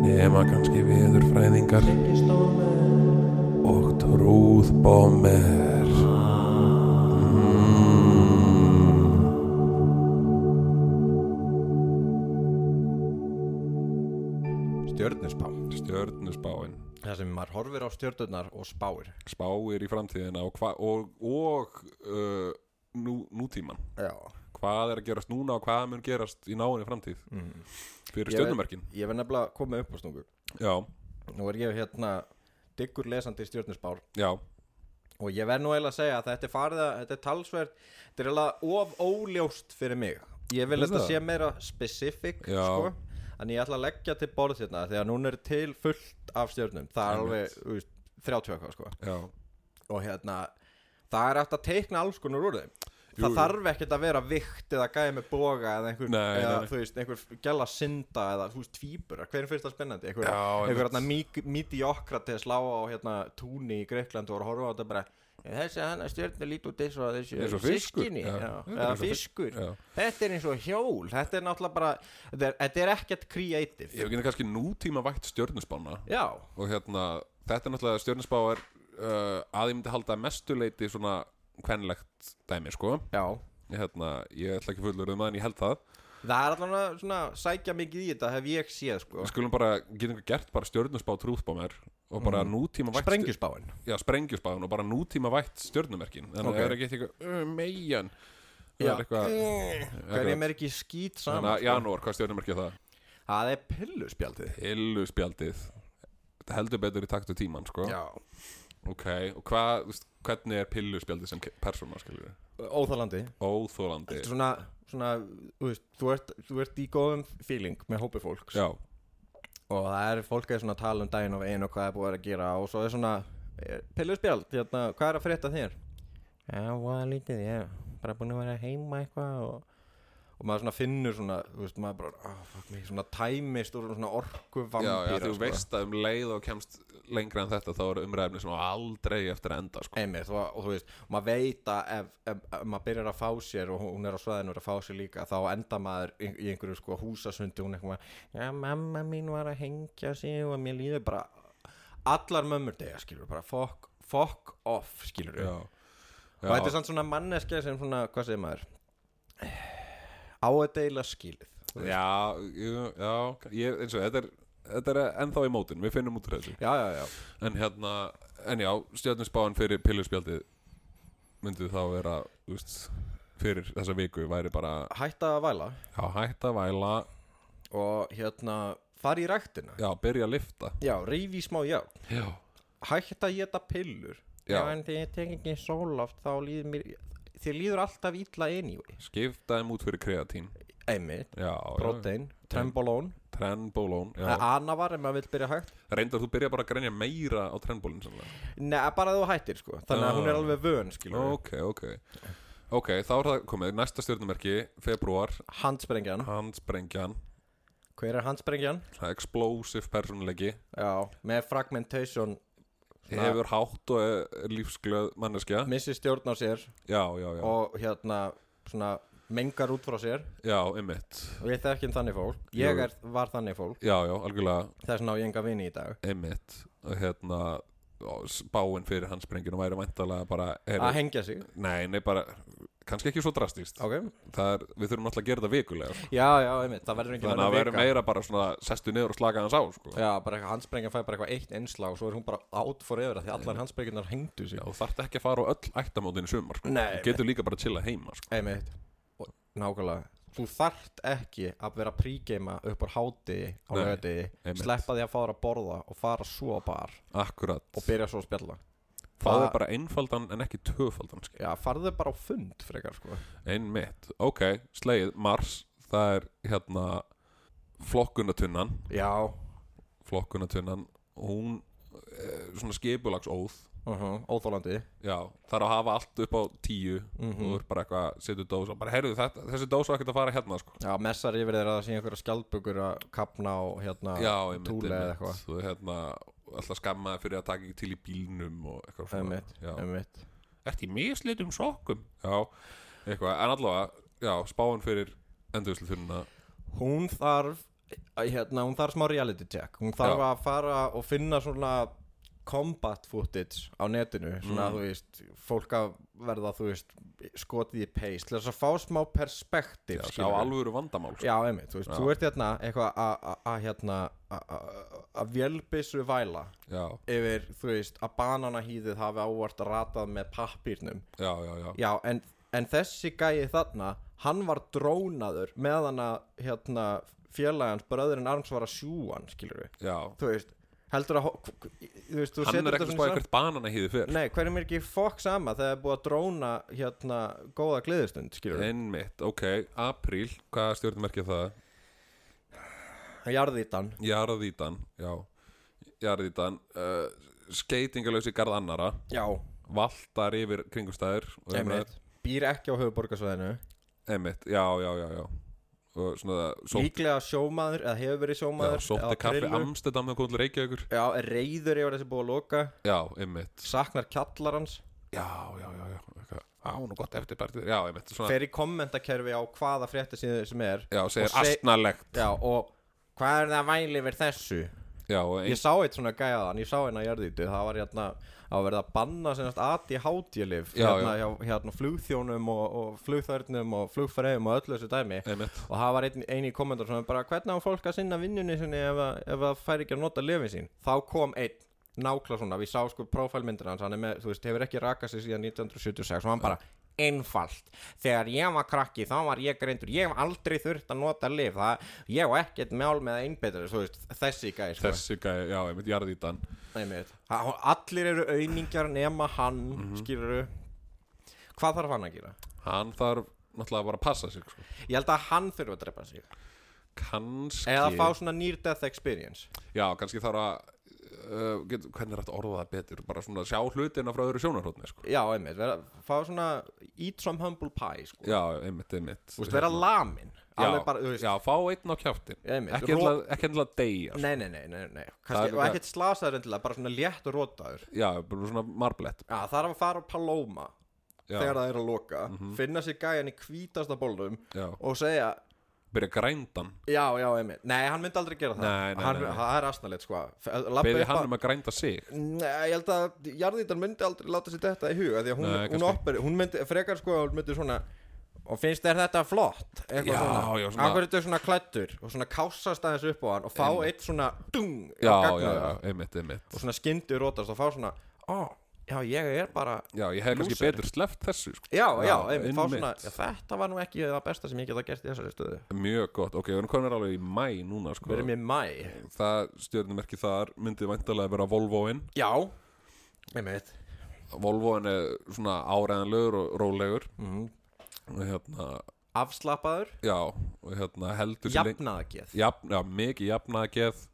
nema kannski veðurfræðingar og trúðbómer Stjörnusspá stjörnurnar og spáir. Spáir í framtíðina og, hva, og, og uh, nú, nútíman Já. Hvað er að gerast núna og hvað mun gerast í náinni framtíð? Mm. fyrir Ég stjörnumerkin. Ég verð nefnilega að koma upp á snúku já, Nú er ég hérna diggur lesandi stjörnusspár já, og ég verð nú eiginlega að segja að þetta er farið að þetta er talsverð, þetta er eiginlega of óljóst fyrir mig. Ég vil þetta sé meira specific sko. En ég ætla að leggja til borð hérna því að núna er til fullt af stjörnum. Það er alveg þú veist, 30 eitthvað sko. já. Og hérna það er eftir að teikna alls konar úr þeim. Jú, það jú. þarf ekkert að vera vikt eða gæði með boga eða einhver, Nei, eða, nei, þú veist, einhver gæla synda eða þú veist tvíbura, hver er fyrst það spennandi? Einhver, Já, einhver einmitt. hérna míti okkra til að slá á hérna túni í Greikland og voru að horfa á þetta bara "Ja, þessi hann að stjörnu lít út eins og Þetta er eða fiskur. já. þetta er eins og hjól. Þetta er náttúrulega bara þetta er, þetta er ekkert creative. Ég hef ekki kannski nútíma vægt stjörnuspána. Já, og hérna, þetta er náttúrulega stjörnuspá er uh, að ég myndi halda mestuleiti svona kvenlegt dæmi sko. Hérna, ég ætla ekki fullur um það en ég held það. Það er allavega svona sækja mikið í þetta hef ég séð sko. Við skulum bara, getum við gert bara stjörnuspá trúðbómer og bara nútíma vægt sprengjusbáin. Já, sprengjusbáðun og bara nútíma vægt stjörnumerkin. Þannig Ok. að það er ekki eitthvað það Já. eitthvað hverjum er ekki skýt þannig saman að janúar, hvað stjörnumerki er það? það er pilluspjaldið. Hilluspjaldið Þetta heldur betur í taktu tíman sko. Já, ok, og hvað, hvernig er pilluspjaldið sem persóna óþálandi óþólandi er svona, svona þú, veist, þú, ert, þú ert í góðum feeling með hópi fólks. Já, og það er fólk að tala um daginn og einu og hvað er búið að gera og svo er svona eh, pilluspjald, hérna, hvað er að frétta þér? Já, hvað lítið, ég bara búin að vera heima eitthvað og, og maður svona finnur svona, þú veist, maður bara oh, fuck me, svona tæmist úr svona orku já, vampýra já, þú veist að um leið og kemst lengra en þetta þá er sem á aldrei eftir að enda sko. Einmitt, og, og þú veist, maður veit að ef, ef, ef maður byrjar að fá sér og hún er á svæðinu og er að fá sér líka þá enda maður í, í einhverju sko húsasundi hún eitthvað, já mamma mín var að hengja sig og mér líður bara allar mömmur dega skilur bara fuck, fuck off skilur já, og þetta er svona manneskja sem svona, hvað segir maður á að deila skilið já, já ég, eins og þetta er þetta er ennþá í mótin, við finnum út úr þessu. Já, já, já, en hérna, en já, stjörnusbáin fyrir pilluspjaldið myndið þá vera, veist fyrir þessa viku væri bara hætta að væla. Já, hætt að væla. Og hérna fara í ræktina. Já, byrja að lifta já, reyfi í smá já já, hægt að geta pillur. Já. en þegar ég tek ekki sóloft þá líður mér þér líður alltaf illa anyway. Skipta þeim út fyrir kreatín. Einmitt, já, protein, trembolón trendbólón ja. anavar ef maður vil byrja hægt. Reyndar þú byrja bara að grenja meira á sannlega Nei, bara þú hættir sko. Þannig að Já. hún er alveg vön skilur ok, ok. Ok, þá er það komið, næsta stjórnumerki Februar, Handsprengjan. Handsprengjan. Hver er handsprengjan? Explosive personleiki Já, með fragmentation svona- Hefur hátt og lífsglöð manneskja. Missi stjórn á sér. Já, já, já, Og hérna svona mengar út frá sér. Já, einmitt. Og við þekkjum þannig fólk. Ég er, var þannig fólk. Já, já, algjörlega. Þess ná ég enga vini í dag. Og hérna og spáin fyrir handsprenginu væri væntalega bara Að hengja sig. Nei, nei, bara kannski ekki svo drastíst Ok Það er, við þurfum alltaf að gera þetta vikulega sko. Já, já, einmitt Það verður ekki Þannig að vera meira bara svona sestu niður og slaka hans á sko. Já, bara eitthvað handsprengjan fæ bara eitthvað eitt einslag og svo er hún bara out forever af því allar handsprengjunar hengdu sig Já, þú þarft ekki að fara á öll ættamótin í sumar sko. Nei, Þú getur líka bara að chilla heima sko. Einmitt Og Nákvæmlega Þú þarft ekki að vera prígeima upp á háti á einmitt. Sleppa því að fara að borða og fara svo bar Akkurat og byrja svo að spjalla Það Það- er bara einfaldan en ekki tvöfaldan skil. Já, farðu bara á fund frekar sko. Einmitt, ok, slegið, Mars Það er hérna flokkunatunnan Já. Flokkunatunnan Hún er svona skipulagsóð. Uh -huh, Óþólandi Já, þarf að hafa allt upp á tíu. Mhm. og þú er bara eitthvað, setur dós og bara, heyrðu, þetta, þessi dós var ekkert að fara hérna, sko. Já, messar yfir þeirra að sé einhverja skjaldbökur að kapna og hérna Já, einmitt, túli eða einmitt. eitthvað. Þú er hérna, alltaf skammaði fyrir að taka ekki til í bílnum og eitthvað svona einmitt Ertu í mislitum sokkum? Já, eitthvað, en allavega, já, spáin fyrir endurslutuna Hún þarf hérna, hún þarf smá reality check Hún þarf Já. að fara og finna svona combat footage á netinu svona, Mm. þú veist, fólk að verða, þú veist, skotið í pace til þess að fá smá sjá skilurðu. alvöru vandamál, sko. Já, einmitt, þú veist, Já. þú ert hérna að- að að, hérna að- að- að vélbissu væla Já, yfir, þú veist, að bananahýðið hafi ávart ratað með pappírnum. Já, já, já. Já, en, en þessi gæi þarna hann var drónaður meðan að hérna, félagans bröðurinn Arms var að sjúa hann, skilur við Já, þú veist, heldur að þú veist, þú hann er þetta ekki að svona spá sam- eitthvað banana hýði fyrr. Nei, hverjum er ekki fokk sama þegar er búið að dróna hérna góða gleðistund, skilur Einmitt, ok, apríl, hvað stjórnmerkja það? Jarðítan, Jarðítan, já. Jarðítan uh, Skeitingalösi garð annara já, Valtar yfir kringumstæður og umræður. einmitt. Býr ekki á höfuborgarsvæðinu Einmitt, já, já, já, já svona sótt, líklega sjómaður eða hefur verið já, sjómaður sótti eða kaffi. Amstedam með kóðlega Reykjavíkur Já, reyður yfir þessi búið að loka Já, einmitt saknar kjallarans Já, já, já, já eitthvað. Á, nú gott eftir bara Já, einmitt, svona fer í kommentakerfi á hvaða frétti sem er Já, segir og seg- astnalegt Já, og hvað er það að væli yfir þessu? Já, ein, Ég sá eitt svona gæðan, ég sá eina jörðítu Það var hérna að verða að banna senast ADHD-lif Já, hérna, hjá, hérna flugþjónum og, og flugþörnum og flugfræðum og öllu þessu dæmi. Einmitt. Og það var einn, í kommentar sem bara hvernig á fólk að sinna vinnunni sinni ef, ef það fær ekki að nota lifin sín? Þá kom einn nákla svona við sá sko prófælmyndir hans hann er með, þú veist, hefur ekki rakað sig síðan 1976 og hann bara einfalt þegar ég var krakki þá var ég greindur ég hef aldrei þurft að nota lif það, ég hef ekkert mál með einbetur veist, þessi gæði sko. Þessi gæði, já, einmitt, jarðítan Einmitt. Ha- allir eru auðningjar nema hann mm Mhm. skiluru hvað þarf hann að gera? Hann þarf náttúrulega bara að passa sig sko. ég held að hann þurfa að drepa sig Kannski eða fá svona near death experience Já, kannski þarf að uh, get, Hvernig er þetta að orða það betur? Bara svona sjá hlutina frá öðru sjónarhóttni sko. Já, einmitt, vera, fá svona eat some humble pie, sko. Já, einmitt, einmitt. Þú veist, vera lamin Alveg já, bara, veist. já, fá einn á einmitt, Ekki endilega deyja sko. Nei, nei, nei, nei, nei. Kannski, Og ekkert slasaður endilega, bara svona létt og rótaður Já, bara svona marblett Já, það er að fara á Paloma Já, Þegar það er að loka Mhm. Finna sér gæjan í hvítasta bólnum já, Og segja, byrja grændan já, já, einmitt Nei, hann myndi aldrei gera það Nei, nei, hann, nei, nei. Það er asnalegt, sko Labba Beði upp hann að- um að grænda sig Nei, ég held að jarðítan myndi aldrei láta sér þetta í huga Því að hún, Nei, hún, kannski. opperi, hún myndi, frekar sko, hún myndi svona Og finnst þér þetta flott? Eitthvað Já, svona, já, svona- Akkur þetta svona klættur Og svona kássast aðeins upp á hann Og fá eitt svona dung Já, á já, gagnaugað. já, einmitt, einmitt Og svona skyndi rótast Og fá svona, ó, já, ég er bara Já, ég hef kannski betur sleppt þessu sko. Já, já, einmitt, fá svona já, Þetta var nú ekki það besta sem ég geta gert í þessari stöðu. Mjög gott, ok, við erum komin alveg í mæ núna sko. Verið mér mæ Það stjórnumerki þar myndi væntalega vera Volvoin Já, einmitt. Volvoin er svona áræðanlegur og rólegur. Mm. og hérna, Afslappaður, já, og hérna heldur jafnaðageð Jafn, Já, mikið jafnageð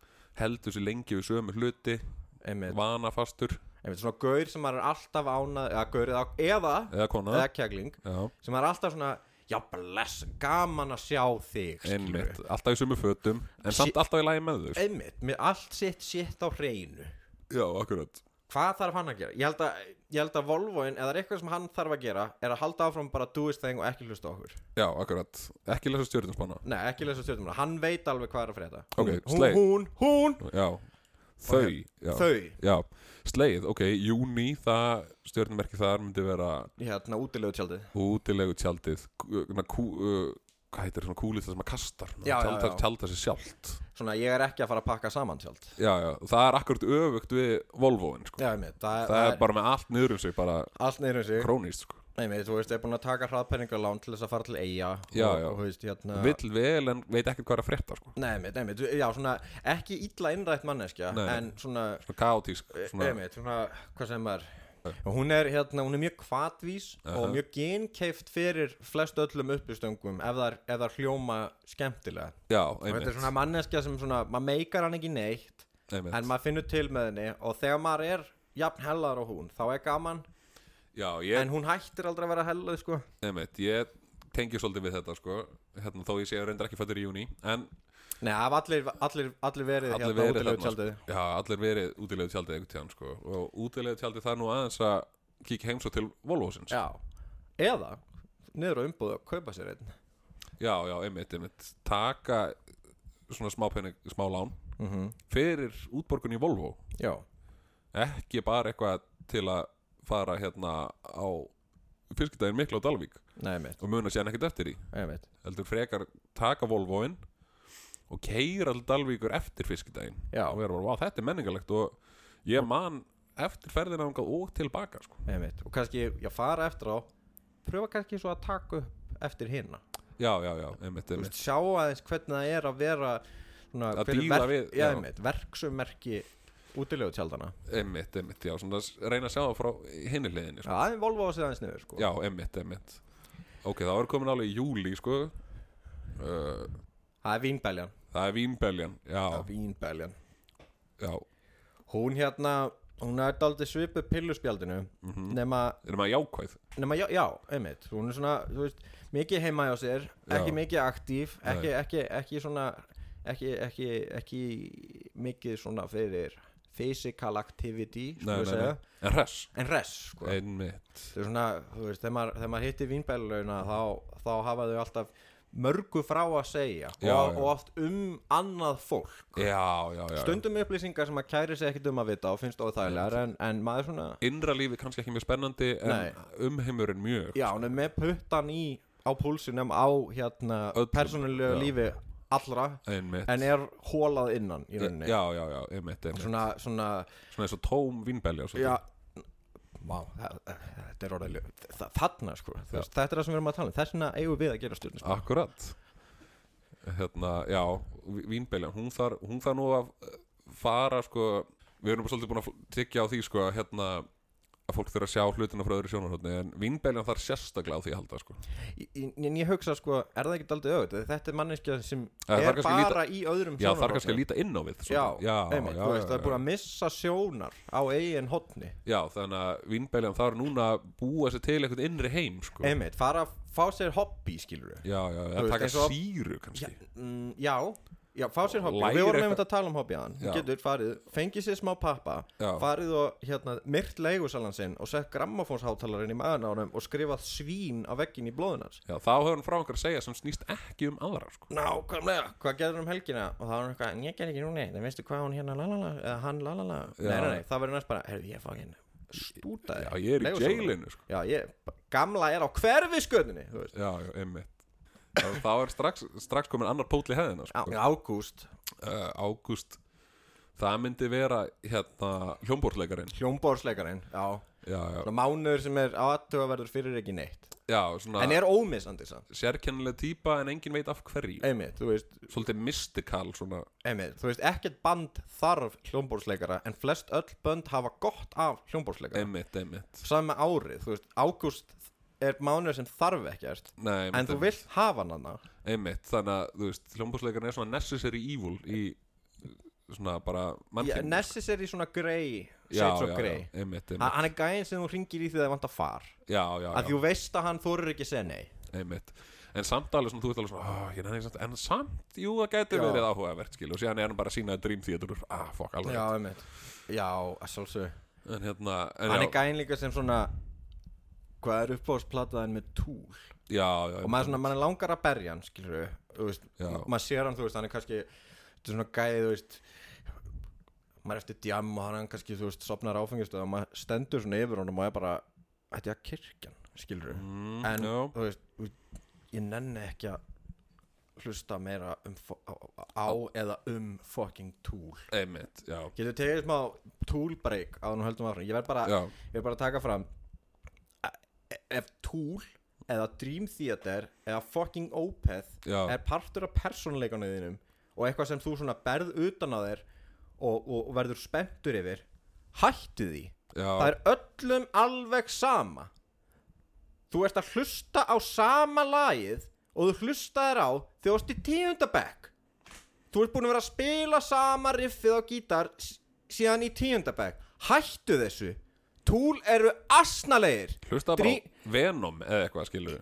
heldur sér lengi við sömu hluti. Einmitt, vanafastur einmitt, svona gaur sem maður er alltaf ánað eða gaur eða, eða, eða eða kegling Já, sem maður er alltaf svona já bless, gaman að sjá þig einmitt, alltaf í sumu fötum En Sí- samt alltaf í lagi með sko. einmitt, með allt sitt sitt á hreinu. Já, akkurat. Hvað þarf hann að gera? Ég held að, ég held að Volvoin, eða eitthvað sem hann þarf að gera er að halda áfram bara do his thing og ekki hlusta okkur. Já, akkurat, ekki lesa stjórnuspanna Nei, ekki lesa stjórnum hann veit alveg hvað er að frétta. Ok, hún, Slay. hún, hún, Já, þau já. þau. Já, sleið, ok, júni það stjórnumerki þar myndi vera hérna útilegu tjaldið. útilegu tjaldið. Kú, kú, uh, hvað heitir svona kúlið það sem að kastar? Já, já, tjálta, já. tjálta sér sjálft. Svona ég er ekki að fara að pakka saman tjald. Já, já, það er akkurat öfugt við Volvoin sko. Já, einmitt, það, það er bara með allt niður um sig bara allt neyrum sig. krónist sko. Nei, meit, þú veist, er búin að taka hraðpenningalán til þess að fara til eiga Já, og, já. og, veist, hérna vill vel en veit ekkert hvað er að frétta sko. Nei, meit, nei, meit, já, svona ekki illa innrætt manneskja Nei. en svona, svona kaotísk svona, svona, einmitt, svona, hvað sem er og hún er, hérna, hún er mjög kvatvís Aha. og mjög genkeift fyrir flest öllum uppistöngum ef það, ef það hljóma skemmtilega já, og þetta er einmitt, svona manneskja sem svona, maður meikar hann ekki neitt einmitt. en maður finnur til með henni og þegar maður er jafn hellar og hún, þá er gaman já, ég, en hún hættir aldrei að vera helluð, sko ég tengi svolítið við þetta sko. hérna, þó ég sé reyndar ekki fættur í júni en Nei, af allir, allir, allir verið allir hérna útilegu tjaldið sko. já, allir verið útilegu tjaldið einhvern tíðan sko. og útilegu tjaldið það er nú aðeins að kíkja heim svo til Volvosins Já, eða niður á umbúðu að kaupa sér einn já, já, einmitt, einmitt taka svona smá pening, smá lán mm -hmm. fyrir útborgun í Volvo Já, ekki bara eitthvað til að fara hérna á fiskidaginn miklu á Dalvík nei, mitt, og muna sér ekkert eftir því. Nei, mitt. Heldur frekar taka Volvoinn og keira all Dalvíkur eftir fiskidaginn. Já. og vera bara, wow, þetta er menningalegt og ég man eftir ferðina þangað og tilbaka sko. Nei, mitt, og kannski, já, fara eftir á pröfa kannski svo að taka upp eftir hinna já, já, já, einmitt, Þú einmitt. veist, sjá aðeins hvernig það er að vera svona, Að hver er díla verk, við- já, já. mitt, verksummerki útilegu tjaldana. Einmitt, einmitt, já, svona reyna að sjá það frá hinni hliðinni, Já, sko. aðeins Volvo á sig aðeins niður, sko. Já, einmitt, einmitt. Ok, þá er komin alveg í júli, sko. Uh, Það er vínbeljan. Það er vínbeljan, já, Já, vínbeljan. Já. Hún hérna, hún er daldið svipu pilluspjaldinu mm nema, erum að jákvæð? Nema, já, já, einmitt. Hún er svona, þú veist, mikið heima hjá sér ekki Já. mikið aktív Nei. ekki, ekki, ekki svona ekki, ekki, ekki mikið svona fyrir physical activity nei, nei, nei. en hress, en res sko. svona, veist, þegar maður, maður hittir vínbæluna þá, þá hafa þau alltaf mörgu frá að segja Já, og, og oft um annað fólk. Já, já, já, stundum upplýsingar sem að kæri sig ekkit um að vita og finnst óþægilegar en, en maður svona innra lífi kannski ekki mjög spennandi en umheimurinn mjög já, er með puttan í á púlsinum á hérna persónulegu lífi allra einmitt. en er hólað innan í rauninni. Já, já, já, einmitt, einmitt. Svona, svona, svona, eins og tóm vínbelja já. Vá, þetta er orðið þa- þarna sko, veist, þetta er það sem við erum að tala um. Þess vegna eigum við að gera stjórnum akkurat. Hérna, já, vínbelja hún þarf, þarf nú að fara sko, við erum svolítið búin að tyggja á því sko, hérna að fólk þurfa að sjá hlutina frá öðru sjónarhóttni en vínbeljan þarf sérstaklega á því að halda sko. En ég hugsa sko, er það ekki aldrei auðvitað þetta er manneskja sem það er bara í öðrum já, þarf kannski að líta inn á við Já, já, einmitt, já, veist, já, það er búin já. að missa sjónar á eigin hotni já, þannig að vínbeljan þarf núna að búa sér til eitthvað innri heim sko. Einmitt, fara að fá sér hobby, skilur við já, já, Þú að veist, taka síru já, kannski. Mm, já, já, fá sér hobby. Við vorum einmitt að tala um hobby aðan getur farið, fengið sér smá pappa Já. farið og hérna, myrt leigusalan sinn og sett grammafónshátalarin í maðurinn á honum og skrifað svín á veggin í blóðunars já, þá hefur hann frá einhver að segja sem snýst ekki um aðra sko. Nákvæmlega, hvað gerður um helgina? Og það var hann eitthvað, en ég ger ekki nú neitt en veistu hvað hún hérna lalala, eða hann lalala nei, nei, nei, það verður næst bara, heyrðu ég fá hérna stútaði já, ég er í jailinu sko. gamla er á veist, já, já, einmitt þá, er strax, strax komin annar pótli hefðina á, sko. ágúst. Uh, ágúst það myndi vera hérna hljómbórsleikarin hljómbórsleikarinn, já, já, já, mánuður sem er aðtöfaverður fyrir ekki neitt. Já, svona en er ómissandi sérkennileg típa en engin veit af hverju. Einmitt, þú veist svolítið mystikal svona. Einmitt, þú veist, ekkert band þarf hljómbórsleikara en flest öll bönd hafa gott af hljómbórsleikara einmitt, einmitt. Saman árið, þú veist, ágúst er mánuður sem þarf ekkert Nei, en þú vilt hafa hann hana einmitt, þannig að þú veist hljómbórsleikarin er svona necessary evil í svona bara Já, mannkinn necessary svona grey já, shades of já, grey. já, einmitt, einmitt. Hann er gæðin sem þú ringir í því það vant að far. Já, já, Að já, þú veist að hann þorir ekki að segja nei. Einmitt. En samt alveg svona, þú ert alveg svona oh, ég nenni samt, en samt, jú, það gæti Já. verið áhugavert skil, og síðan er hann bara að sína Dream Theater ah, fuck, alveg Já, einmitt. Já, að sjálfsögðu. En hérna, en Hann já, er gæðin líka sem svona Hvað er uppáðsplataðin með túl já, já, Og maður, svona, maður langar að berja hann, skilur við. Maður sér hann, þú veist, hann er kannski Þetta er svona gæði, þú veist Maður er eftir djam og hann kannski, þú veist, sopnar áfengistöð Og maður stendur svona yfir honum og er bara Þetta er kirkjan, skilur við mm, En, já, þú veist, ég nenni ekki að hlusta meira um á, á eða um fucking já, Getur tegið smá tool break á hann höldum áfram. Ég verð bara, bara að taka fram Ef tool eða Dream Theater eða fucking Opeth já, er partur af persónuleikunum þínum og eitthvað sem þú svona berð utan á þér og, og, og verður spenntur yfir hættu því. Já, það er öllum alveg sama. Þú ert að hlusta á sama lagið og þú hlustaðir á þegar þú varst í tíundabæk þú ert búin að vera að spila sama riffið á gítar síðan í tíundabæk hættu þessu Túl eru asnalegir. Hlusta bara Drí- á Venom eða eitthvað, skilur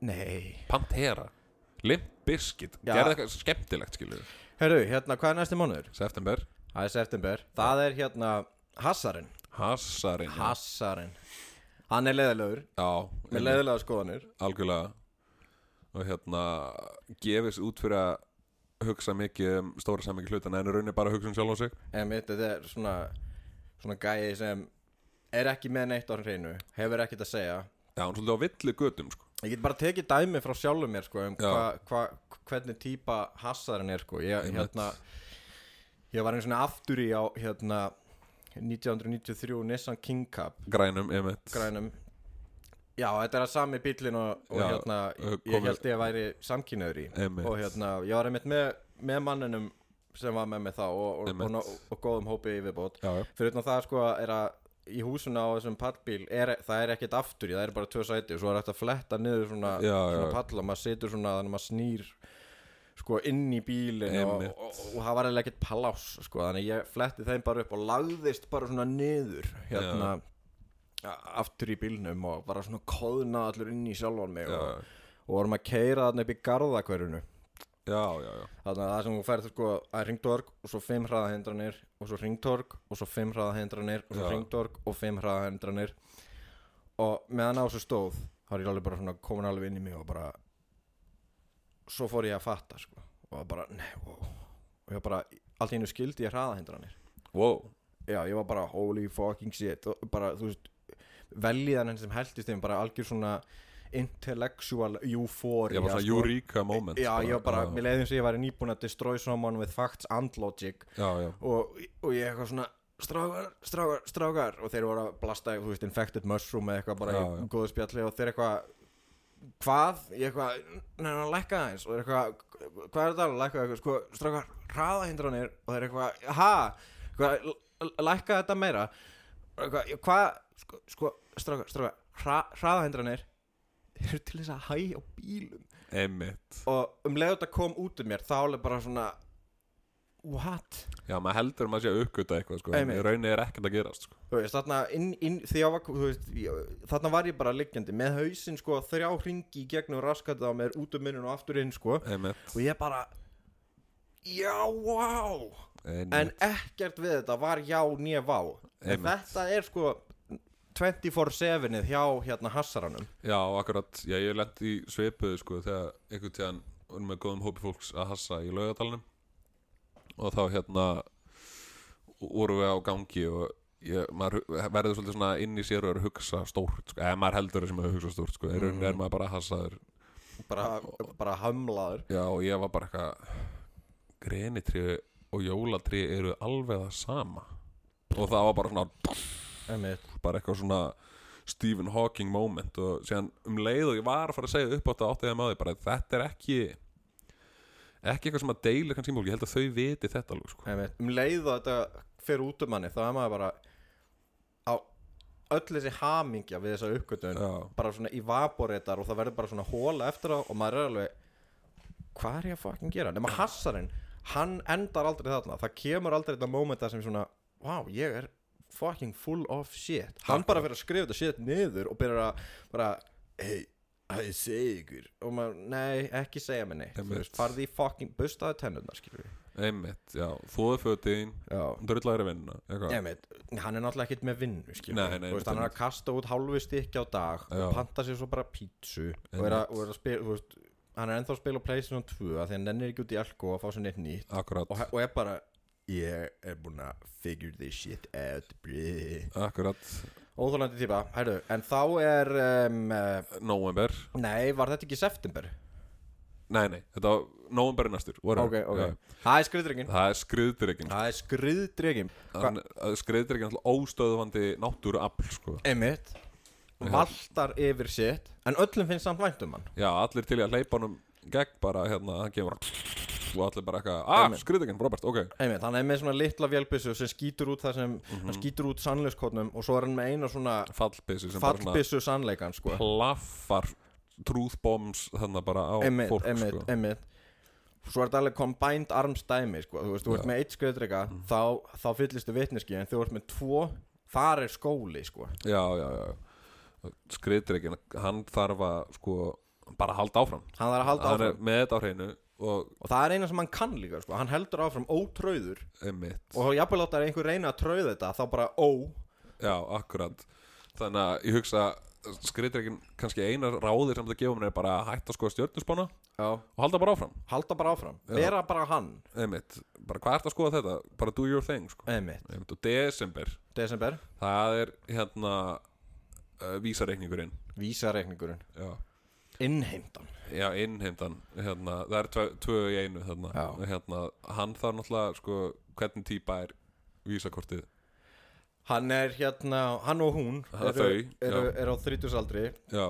Nei. Pantera, Limp Bizkit. Já. gerði eitthvað skemmtilegt, skilur Herru, hérna, hvað er næsti mánuður? September, Það er september. Það er hérna Hassarinn. Hassarinn. Hassarinn. Hann er leðilegur já, Með einmitt. leðilega skoðanir. Algjörlega. Og hérna gefist út fyrir að hugsa mikið um stóra samingi hlutana en í rauninni bara að hugsa um sjálf á sig. En mitt, þetta er svona Svona gæi sem Er ekki með neitt á hreinu Hefur ekkert að segja. Já, hann er svolítið á villi götum sko. Ég get bara tekið dæmi frá sjálfum mér sko, um hva, hva, hvernig típa hassarinn er sko. ég, hérna, ég var einu svona aftur í á hérna, 1993 Nissan King Cup. Grænum, grænum. Já, þetta er að sami bílinn og, og Já, hérna, ég held ég að væri samkynnaður í. Og hérna, ég var einmitt með, með manninum sem var með mig þá og, og, og, og, góðum hópi yfirbót já, já, fyrir utan það sko er að í húsuna á þessum pallbíl er, það er ekkert aftur í, það er bara tvö sæti og svo er þetta að fletta niður svona, Já, svona palla, maður situr svona þannig að maður snýr sko inn í bílinn og, það var eiginlega ekkert pláss sko, þannig ég fletti þeim bara upp og lagðist bara svona niður hérna aftur í bílnum og bara svona kóðna allur inn í sjálfan mig og, og vorum að keira þarna upp í já. Þannig að það sem þú færð sko að ringtorg og svo fimm hraðahindranir og svo ringtorg og svo fimm hraðahindranir og svo ringtorg og fimm hraðahindranir. Og meðan á þessu stóð þá er ég alveg bara svona komin alveg inn í mig og bara svo fór ég að fatta sko. Og bara, nei, wow og ég bara, allt í einu skildi ég hraðahindranir. Wow, já, ég var bara holy fucking shit. Og bara, þú veist veljiðan sem heldist þeim bara algjör svona intellectual euphoria ég var svona sko. eureka moment Já, ég var bara, já, mér leiðum sem ég væri nýbúin að destroy someone with facts and logic. Já, já, og, og ég eitthvað svona strákar, strákar, strákar. Og þeir voru að blasta, þú veist, infected mushroom eða eitthvað bara í góðu spjalli og þeir eitthvað hvað, ég eitthvað neina, lækka aðeins. Og þeir eitthvað, hvað er þetta, lækka eitthvað sko, strákar, hraðahindranir og þeir eitthvað, ha, eitthvað, lækka þetta meira. Og eitthvað, hvað, sko, sko strákar, strákar, hra, hraðahindranir eru til þess að hægja á bílum emitt og um leið þetta kom út um mér þá alveg bara svona what? já, maður heldur að sé að uppgöta eitthvað sko, en Einmitt. í rauninni er ekkert að gerast sko. Þú veist, þarna, inn, inn, þegar ég var, þú veist, ég, þarna var ég bara liggjandi með hausinn sko þrjá hringi í gegnum raskatið á mér út um minnun og aftur inn sko emitt, og ég bara já, wow en emitt ekkert við þetta var já, nýja vá en Einmitt. þetta er sko 24-7-ið hjá hérna hassaranum. Já, akkurat, já, ég lent í svipuðu sko þegar einhvern tíðan vorum með góðum hópi fólks að hassa í laugadalunum og þá hérna vorum við á gangi og ég, maður verður svolítið svona inn í sér og er að hugsa stórt sko, eða maður heldur sem að hugsa stórt sko, í rauninni er maður bara að hassaður. Bara, bara hamlaður Já, og ég var bara eitthvað grenitri og jólatri eru alveg það sama. Og það var bara svona. Bara eitthvað svona Stephen Hawking moment og síðan um leið og ég var að fara að segja upp á þetta áttið að maður bara þetta er ekki ekki eitthvað sem að deila kannski mjög ég held að þau viti þetta alveg sko. Um leið og þetta fer út um manni þá er maður bara á öll þessi hamingja við þessa uppgötun Já. bara svona evaporatar og það verður bara svona hóla eftir á og maður er alveg hvað er ég að fucking gera? Nema hassarinn hann endar aldrei þarna. Það kemur aldrei þetta momenta sem svona wow, ég er fucking full of shit. Hann bara fyrir að skrifa þetta shit niður og byrjar að bara hey, að ég segi ykkur og maður, nei, ekki segja mér neitt. Þú Einmitt. veist, farði í fucking bustaði tennurnar skilur við einmitt, já, þóðu fötin já drullæri vinna, eitthvað. Veit, hann er náttúrulega ekkert með vinnu skilur Nei, við. nei, Þú veist, einmitt, hann er að einmitt. kasta út hálfu stykki á dag Já. og panta sér svo bara pítsu og er, að, og er að spila, þú veist hann er ennþá að spila á Playstation 2 af því hann nennir ekki út í Elko að fá sér neitt nýtt. Akkurat, og, og er bara ég er búinn að figure this shit out akkurat. Óþólandi típa, hæru, en þá er um, uh, november, nei, var þetta ekki september? nei, nei, þetta var november er næstur ok, ok, það er skriðdrengin það er skriðdryggin það er skriðdrengin skriðdryggin er alltaf óstöðvandi náttúru afl, sko einmitt. Valtar yfir sitt en öllum finnst samt vænt um hann. Já, allir til í að hleypa honum gegn bara, hérna, hann kemur og allir bara eitthvað, ah, skriðdryggin, Robert, ok hann er með svona litla vélbissu sem skýtur út það sem Mhm. hann skýtur út sannleiskotnum og svo er hann með eina svona svona fallbissu sannleikan sko. plaffar truth bombs þannig bara á einmitt, fólk einmitt, sko. einmitt svo er þetta alveg combined arms dæmi sko. þú veist, þú ert. Mhm. með eitt skriðdrega þá, þá fyllistu vitneski en þú ert með tvo þar er skóli sko. já, já, já skriðdryggin, hann þarf að sko, bara halda áfram. Hann þarf að halda hann er áfram. með þetta á hreinu og og það er eina sem hann kann líka sko. hann heldur áfram ótröður einmitt, og jafnvel átt að einhver reyna að tröða þetta þá bara ó. Já, akkurat. Þannig að ég hugsa skriðdryggin, kannski eina ráðir sem það gefa mér er bara að hætta sko stjörnusbána Já. og halda bara áfram. Halda bara áfram, vera bara hann. Einmitt, bara hvað ert að skoða þetta? Bara do your thing sko. einmitt, einmitt, og desember, desember. Það er hérna uh, vísareikningurinn. Vísareikningurinn, já innheimtan Já, innheimtan hérna, Það er tvö, í einu hérna. Hérna, Hann þarf náttúrulega sko, Hvernig típa er vísakortið Hann er hérna, hann og hún er eru, eru, já. eru á þrítusaldri Já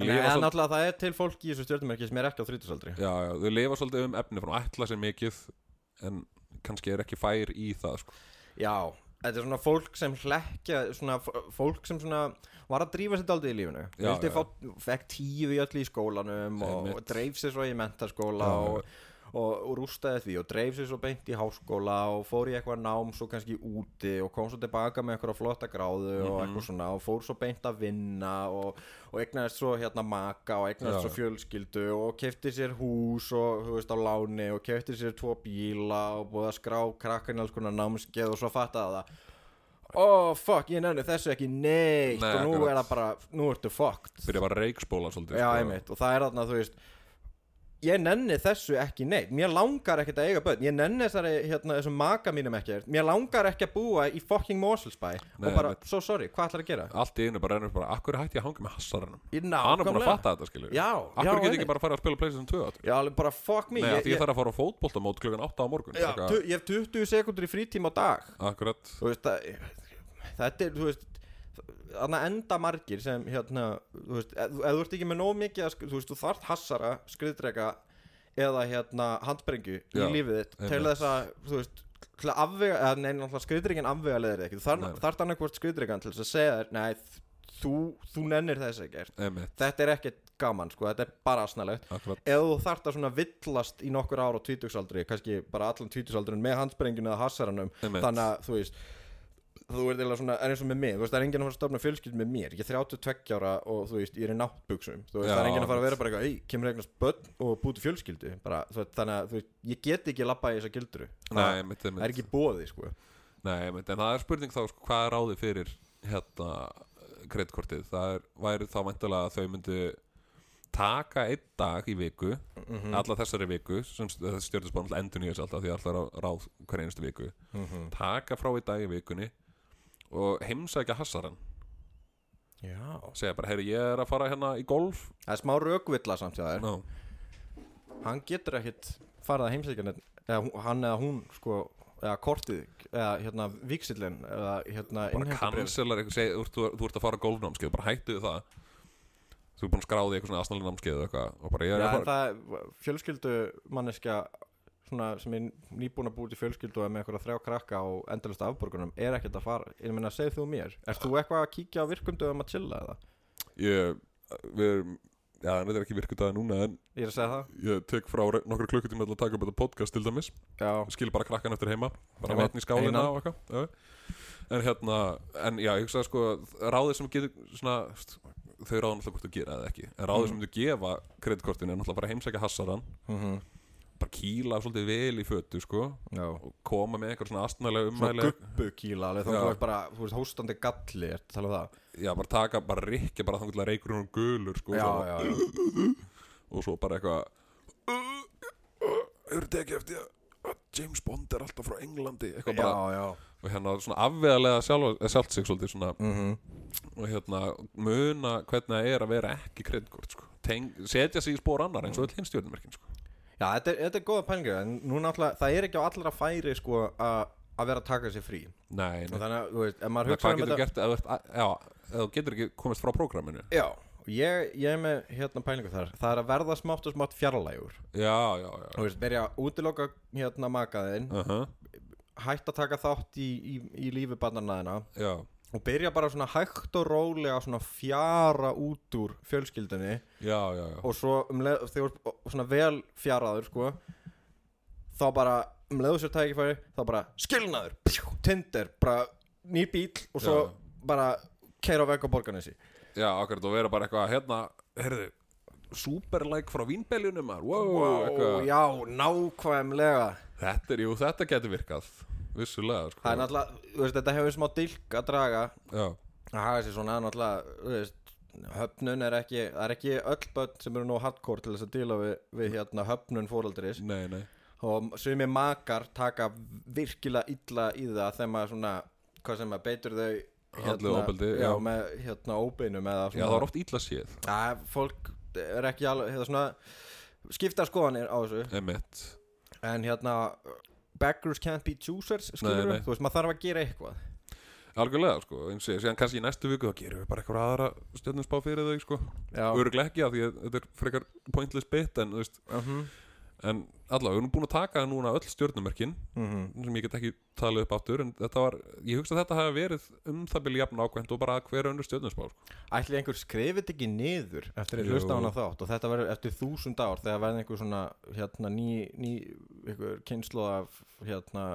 Nei, en náttúrulega það er til fólk í þessu stjórnumerki sem er ekki á þrítusaldri Já, já, þau lifa svolítið um efni frá ætla sér mikið En kannski er ekki fær í það sko. Já, þetta er svona fólk sem hlekkja svona fólk sem svona var að drífa sér daldið í lífinu. Vildi fá, fekk tíu í öll í skólanum og, og dreif sér svo í mentaskóla og, og, og rústaði því og dreif sér svo beint í háskóla og fór í eitthvað nám svo kannski úti og kom svo tilbaka með eitthvað flotta gráðu og Mhm. eitthvað svona og fór svo beint að vinna og, og eignaðist svo hérna maka og eignaðist Já. svo fjölskyldu og kefti sér hús og þú veist á láni og kefti sér tvo bíla og búið að skrá krakkan í alls konar námskeið og svo fattaði það oh fuck, ég nefnir þessu ekki neitt Nei, og nú akkurat. er það bara, nú ertu fucked Byrja bara að reikspóla svolítið já, sko. einmitt, og það er þarna, þú veist ég nenni þessu ekki neitt mér langar ekkert að eiga börn ég nenni þessari, hérna, þessum maka mínum ekkert mér langar ekki að búa í fucking Moselsbæ Nei, og bara, einmitt. so sorry, hvað ætlar að gera? Allt í einu bara rennur bara Akkur hætti ég að hanga með hassaranum Í Hann er búin að nákvæmlega. fatta þetta skilur Já, Akkur já, get ég einmitt. ekki bara að fara að spila Playstation 2 áttur já, alveg bara fuck me Nei, ég, ég, ég þarf að fara á fótboltamót klukkan 8 á morgun já, Eitthvað- tu, ég hef 20 sekundur í frítíma á dag Akkurat þú veist að þetta er, þú veist þannig enda margir sem hérna, þú veist, ef, þú ert ekki með nóg mikið að, þú veist, þú þarft hassara skriðdrega eða hérna handbrengju í lífið þitt til þess að, þú veist að afvega, eða nei, náttúrulega skriðdregin afvega leðir ekki, þarft annarkvort skriðdregan til þess að segja þér, nei, þú, þú nennir þess ekkert, þetta er ekkert gaman, sko, þetta er bara asnalegt. Ef þú þarft að svona villast í nokkur ára á tvítugsaldri, kannski bara allan tvítugsaldrin með handsprengjunu eða hassaranum þannig að þú veist þú ert eða svona, er eins og með mig, þú veist, það er enginn að fara að stofna fjölskyld með mér, ég er 32 ára og þú veist, ég er í náttbuxum, þú veist, Já, það er enginn að fara að vera bara eitthvað, ei, kemur eignast börn og búti fjölskyldu, bara, veist, þannig að þú veist, ég get ekki lappa í þessa gildru. Það er ekki bóði, sko. Nei, einmitt, en það er spurning þá sko, hvað er ráðið fyrir hérna kreddkortið, það er, væri þá mæntalega að þau myndu taka einn dag í viku Mhm. alla þessari viku sem stjórnisbán endur nýjast alltaf því alltaf ráð hver einustu viku Mhm. taka frá einn dag í vikunni og heimsækja hassaran já, segja bara, heyri, ég er að fara hérna í golf. Það er smá rökvilla samt hjá þér. No. hann getur ekkit farið að heimsækja eða hún- hann eða hún, sko eða kortið, eða hérna víksillin eða hérna bara innheimtubréf. cancelar eitthvað, seg, þú, þú, þú ert að fara á golfnámskeið bara hættu við það. Þú er búin að skráði eitthvað svona asnalinn námskeið eða eitthvað og bara ég er Já, að en fara. það er fjölskyldu manneskja svona, sem er nýbúin að búið til fjölskyldu með eitthvað þrjá krakka og endalist afborgunum er ekkert að fara, ég meina segð þú mér Ert þú eitthvað að kíkja á virkundum að chilla eða? ég, við erum Já, þetta er ekki virkudaði núna en Ég er að segja það. ég tek frá nokkra klukkutíma til að taka upp þetta podcast til dæmis. Já, skil bara krakkan eftir heima bara vatn í skálina einan. og eitthvað en hérna, en já, ég hugsaði sko ráðið sem getur svona þau ráða náttúrulega hvort þú gera eða ekki. En ráðið Mhm. sem þú gefa kreditkortinu er náttúrulega bara heimsækja hassaran mhm, bara kýla svolítið vel í fötu sko já og koma með einhver svona astnalega Svona ummæli gubbu kýla alveg þá Já. þú veist bara, þú veist, hóstandi galli Ertu að tala um það? já, bara taka, bara rikja bara þannig að reykur hún gulur sko Já, svo, já, já og svo bara eitthvað hefur tekið eftir að James Bond er alltaf frá Englandi eitthvað bara, Já, já og hérna svona afvegalega sjálf, sjálft sig svolítið svona mhm og hérna muna hvernig það er að vera ekki kreditkort sko. Teng, setja sig í spór annar eins og öll hinn stjórnumerkin sko. Já, þetta er, þetta er góða pælingu en nú náttúrulega, það er ekki á allra færi sko að að vera að taka sér frí. Nei, og nei. þannig að, þú veist, ef maður hugsa hvað um getur þetta gert ef þú ert já, ef þú getur ekki komist frá prógraminu? Já, og ég, ég er með hérna pælingu þar. Það er að verða smátt og smátt fjarlægur. Já, já, já. Þú veist, byrja að útiloka hérna makaðinn uh -huh. hætt að taka þátt í, í, í lífi barnarnaðina já, og byrja bara svona hægt og rólega svona fjara út úr fjölskyldunni. Já, já, já. og svo um leið, þegar þú ert svona vel fjaraður sko þá bara um leiðu sér tækifæri þá bara skilnaður, pjú, tindir bara nýr bíl og svo bara keira veg á borgarnesi. Já, akkurat og vera bara eitthvað hérna, heyrðu superlæk frá vínbeljunum wow, wow, já, nákvæmlega. Þetta er, jú, þetta getur virkað vissulega, sko. Það er náttúrulega, veist, þetta hefur smá dilk að draga. Já, að hafa sér svona náttúrulega, veist höfnun er ekki, það er ekki öll börn sem eru nú hardcore til þess að díla við, við hérna höfnun fóraldris nei, nei. Og sumir makar taka virkilega illa í það þegar maður svona, hvað sem maður beitur þau Andlegu ofbeldi, já, já. með hérna óbeinum eða já, það er oft illa séð. Ja, fólk er ekki alveg hérna svona skipta skoðanir á þessu. Emitt, en hérna beggars can't be choosers skilur þú veist maður þarf að gera eitthvað. Algjörlega, sko eins og síðan kannski í næstu viku þá gerum við bara eitthvað aðra stjörnusbá fyrir þau, sko. Öruglega ekki af því að þetta er frekar pointless bit en, þú veist, uh -huh. en allavega, við erum búin að taka núna öll stjörnumerkin sem ég get ekki talið upp áttur en þetta var, ég hugsa að þetta hafi verið um það byrja jafn ákvæmt og bara hver önnur stjörnusbá sko. ætli einhver skrifið ekki niður eftir að hlusta á hana þátt? Og þetta verður eftir þúsund ár þegar verður einhver svona hérna ný, ný einhver kynslu af hérna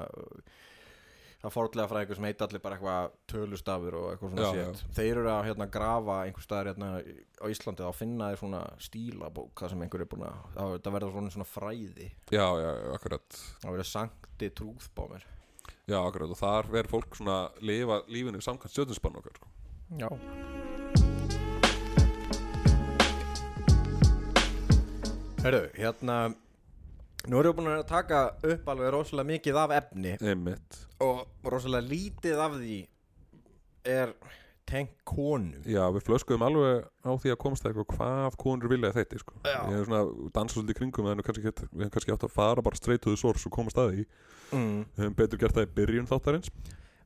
að fórlega frá einhver sem heit allir bara eitthvað tölustafur og eitthvað svona shit. þeir eru að hérna grafa einhver staðar hérna á Íslandi þá finna þeir svona stílabók það sem einhver er búin að þetta verður svona, svona fræði. Já, já, akkurat. Það verður sankti trúðbámir já, akkurat, og þar verður fólk svona lifa lífinu samkvæmt stjörnusbann okkar sko. já. Hörru, hérna Nú erum við búin að taka upp alveg rosalega mikið af efni. Einmitt, og rosalega lítið af því er tengt konu já, við flöskuðum alveg á því að komast það eitthvað hvað konur vilja þetta sko. Ég er svona dansa svolítið kringum en við hefum kannski átt að fara bara streytuðu sors og komast að því. Mm. við hefum betur gert það í byrjun þáttarins.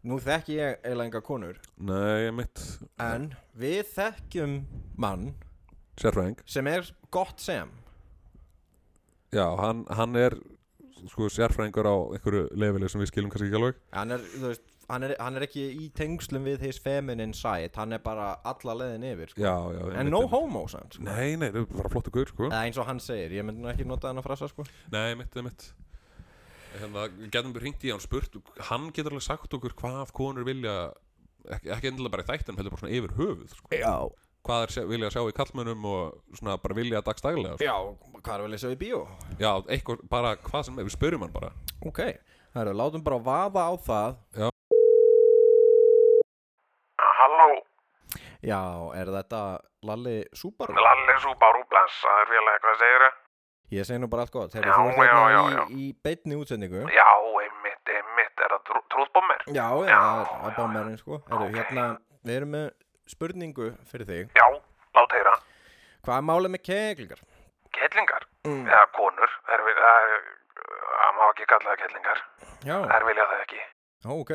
Nú þekki ég eiginlega enga konur. Nei, einmitt, En við þekkjum mann sérfræðing. sem er gott sem Já, hann, hann er sko sérfræðingur á einhverju leveli sem við skilum kannski ekki alveg Hann er, veist, hann er, hann er ekki í tengslum við his feminine side Hann er bara alla leiðin yfir sko. Já, já En no homo samt sko. Nei, nei, það er bara flottu gaur sko Eða eins og hann segir, ég myndi ekki nota hann að frasa sko. Nei, mitt, mitt Hérna, getum við hringt í hann og spurt Hann getur alveg sagt okkur hvað konur vilja ekki, ekki endilega bara í þættin heldur bara svona yfir höfuð sko. Já Hvað er vilja sjá í kallmönnum og svona bara vilja dagstaglega sko. Já, hvað er vel að sjá í bíó? Já, eitthvað, bara hvað sem er, við spörum hann bara Ok, það eru, látum bara vaða á það Halló, Já, er þetta Lalli Subaru? Lalli Subaru blessaður félagi, hvað segir þau? Ég segi nú bara allt gott Já, Þú ert já, hérna já, í, já. í beinni útsendingu Já, einmitt, einmitt, er það trú, trúðbómir? Já, já, Já. það er- það er bámerinn sko Heru, Ok. Hérna, við erum með spurningu fyrir þig Já, lát heyra. Hvað er málið með keglingar? Kettlingar, Mm. eða konur, það það má ekki kalla það kettlingar, Já, þær vilja það ekki. Ó, ok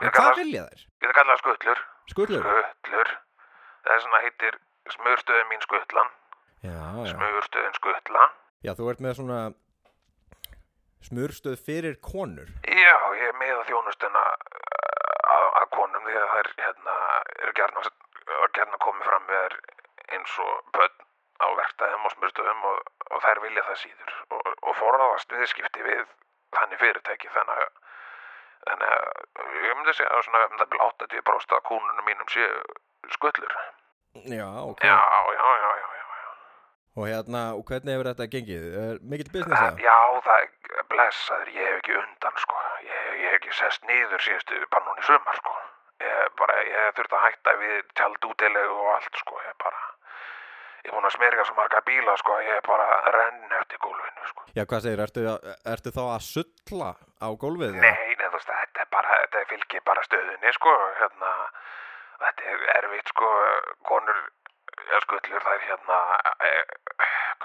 En hvað vilja þær? getur kallað skutlur, Skullur? skutlur, það er svona heitir smurstuðin mín skutlan, Já, já smurstuðin skutla. Já, þú ert með svona smurstöð fyrir konur Já, ég er með þjónustuna uh, að, að konum því að þær hérna, eru gerna, gerna komið fram með þær eins og börn á verkt sumstöðum og, og þær vilja það síður og, og forðast viðskipti við þannig fyrirtæki þannig að þannig að ég myndi segja að svona um það byrja 80% af kúnunum mínum séu skullur Já, ok já, já, já, já, já. Og hérna, og hvernig hefur þetta gengið? Er mikill business það? Já, það er blessaður, ég hef ekki undan sko, ég, ég hef ekki sest niður síðustu bara núna í sumar sko. Ég bara, ég þurfti að hætta við tjald útilegu og allt sko, ég bara ég er búin að smerga svo marga bíla sko, ég er bara að renna eftir gólfinu sko. Já, hvað segir, ertu, ertu þá að sulla á gólfið? eða? Nei, veist, þetta er bara, þetta fylgir bara stöðunni, sko, hérna, þetta er erfitt, sko, konur, ja, skullur, þær, hérna, e,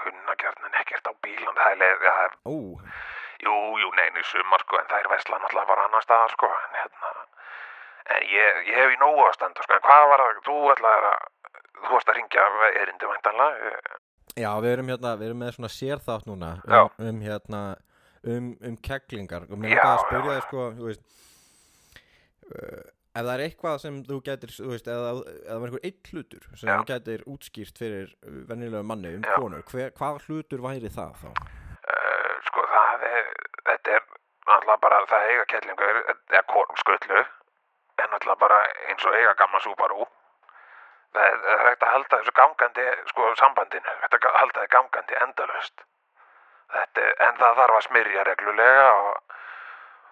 kunna gjarnan ekkert á bílan, það er leið, það er, Ó, jú, jú, neini, sumar, sko, en þær vesla náttúrulega bara annar staðar, sko, en hérna, en ég, ég hef í nógu að standa, sko, en hvað var það, þú ætlaðir að, þú varst að ringja erindi væntanlega, já, við erum hérna, við erum með svona sérþátt núna um, um hérna, um, um kegglingar og mér Já, langar að spyrja þig sko, þú veist uh, ef það er eitthvað sem þú getur, þú veist, eða það var einhver eitt hlutur sem Já. þú getur útskýrt fyrir venjulegu manni um konur, hver, hvað hlutur væri það þá? Uh, sko það er, þetta er náttúrulega bara það eiga kettlingur, eða kon- skullu, er náttúrulega bara eins og eiga gamla Subaru. Það er, það er hægt að halda þessu gangandi, sko sambandinu, hægt að halda það gangandi endalaust. Þetta, en það þarf að smyrja reglulega og,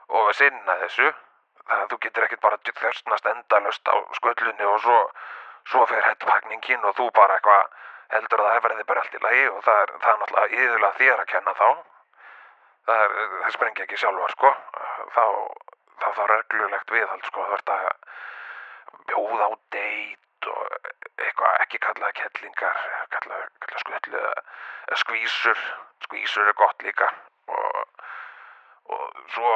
og sinna þessu. Það að þú getur ekkert bara þörstnast endalaust á skullunni og svo, svo fer hettpakningin og þú bara eitthvað heldur að það verði bara allt í lagi og það er, það er náttúrulega yðurlega þér að kenna þá. Það, er, það sprengja ekki sjálfar, sko. Þá, þá þá reglulegt viðhald, sko. Það verður að bjóða á deit og eitthvað ekki kallaða kettlingar, kallaða, skullu eða skvísur. Skvísur er gott líka og, og svo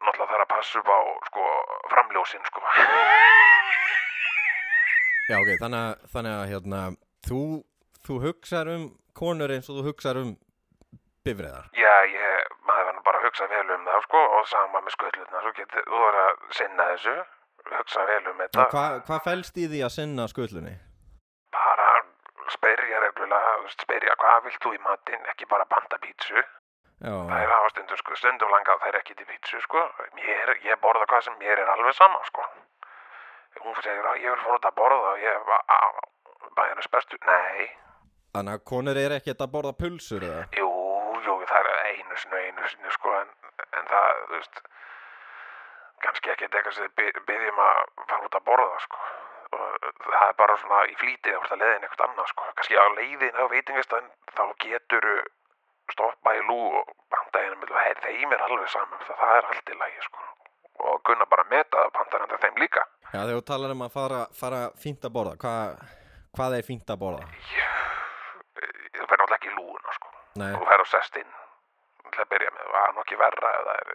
náttúrulega þarf að passa upp á, sko, framljósin, sko. Já, ok, þannig að, þannig að hérna, þú, þú hugsar um konur eins og þú hugsar um bifriðar. Já, ég, verður bara að hugsa vel um það, sko, og sama með skullutna, svo getur, þú verður að sinna þessu, hugsa vel um þetta. Hvað hva fælst í því að sinna skullunni? bara spyrja reglulega, þú spyrja hvað vilt þú í matinn, ekki bara panta pítsu. Já, Það er hafa stundum, sko, stundum langað þær ekki til pítsu, sko. Mér, ég borða hvað sem mér er alveg sama, sko. Hún segir að ég vil fór út að borða og ég bara, er bestu. Nei, þannig að konur er ekkert að borða pulsur eða? jú, jú, það er einu sinni, einu sinni, sko, en, en það, þú veist, kannski ekki eitthvað sem þið by- byggjum að fara út að borða, sko. Og það er bara svona í flýtið að það leiðin eitthvað annað, sko. Kannski á leiðin á veitingastæðin, þá getur stoppa í lú og banda hérna með það, þeim er alveg saman, það, það er allt í lagi, sko. Og kunna bara meta það pandaranda þeim líka. Já, þegar þú talar um að fara, fara fínt að borða, hvað, hvað er fínt að borða? Það verður náttúrulega ekki sko. Nei, þú fer og sest inn til að byrja með, það. Er nú ekki verra ef það er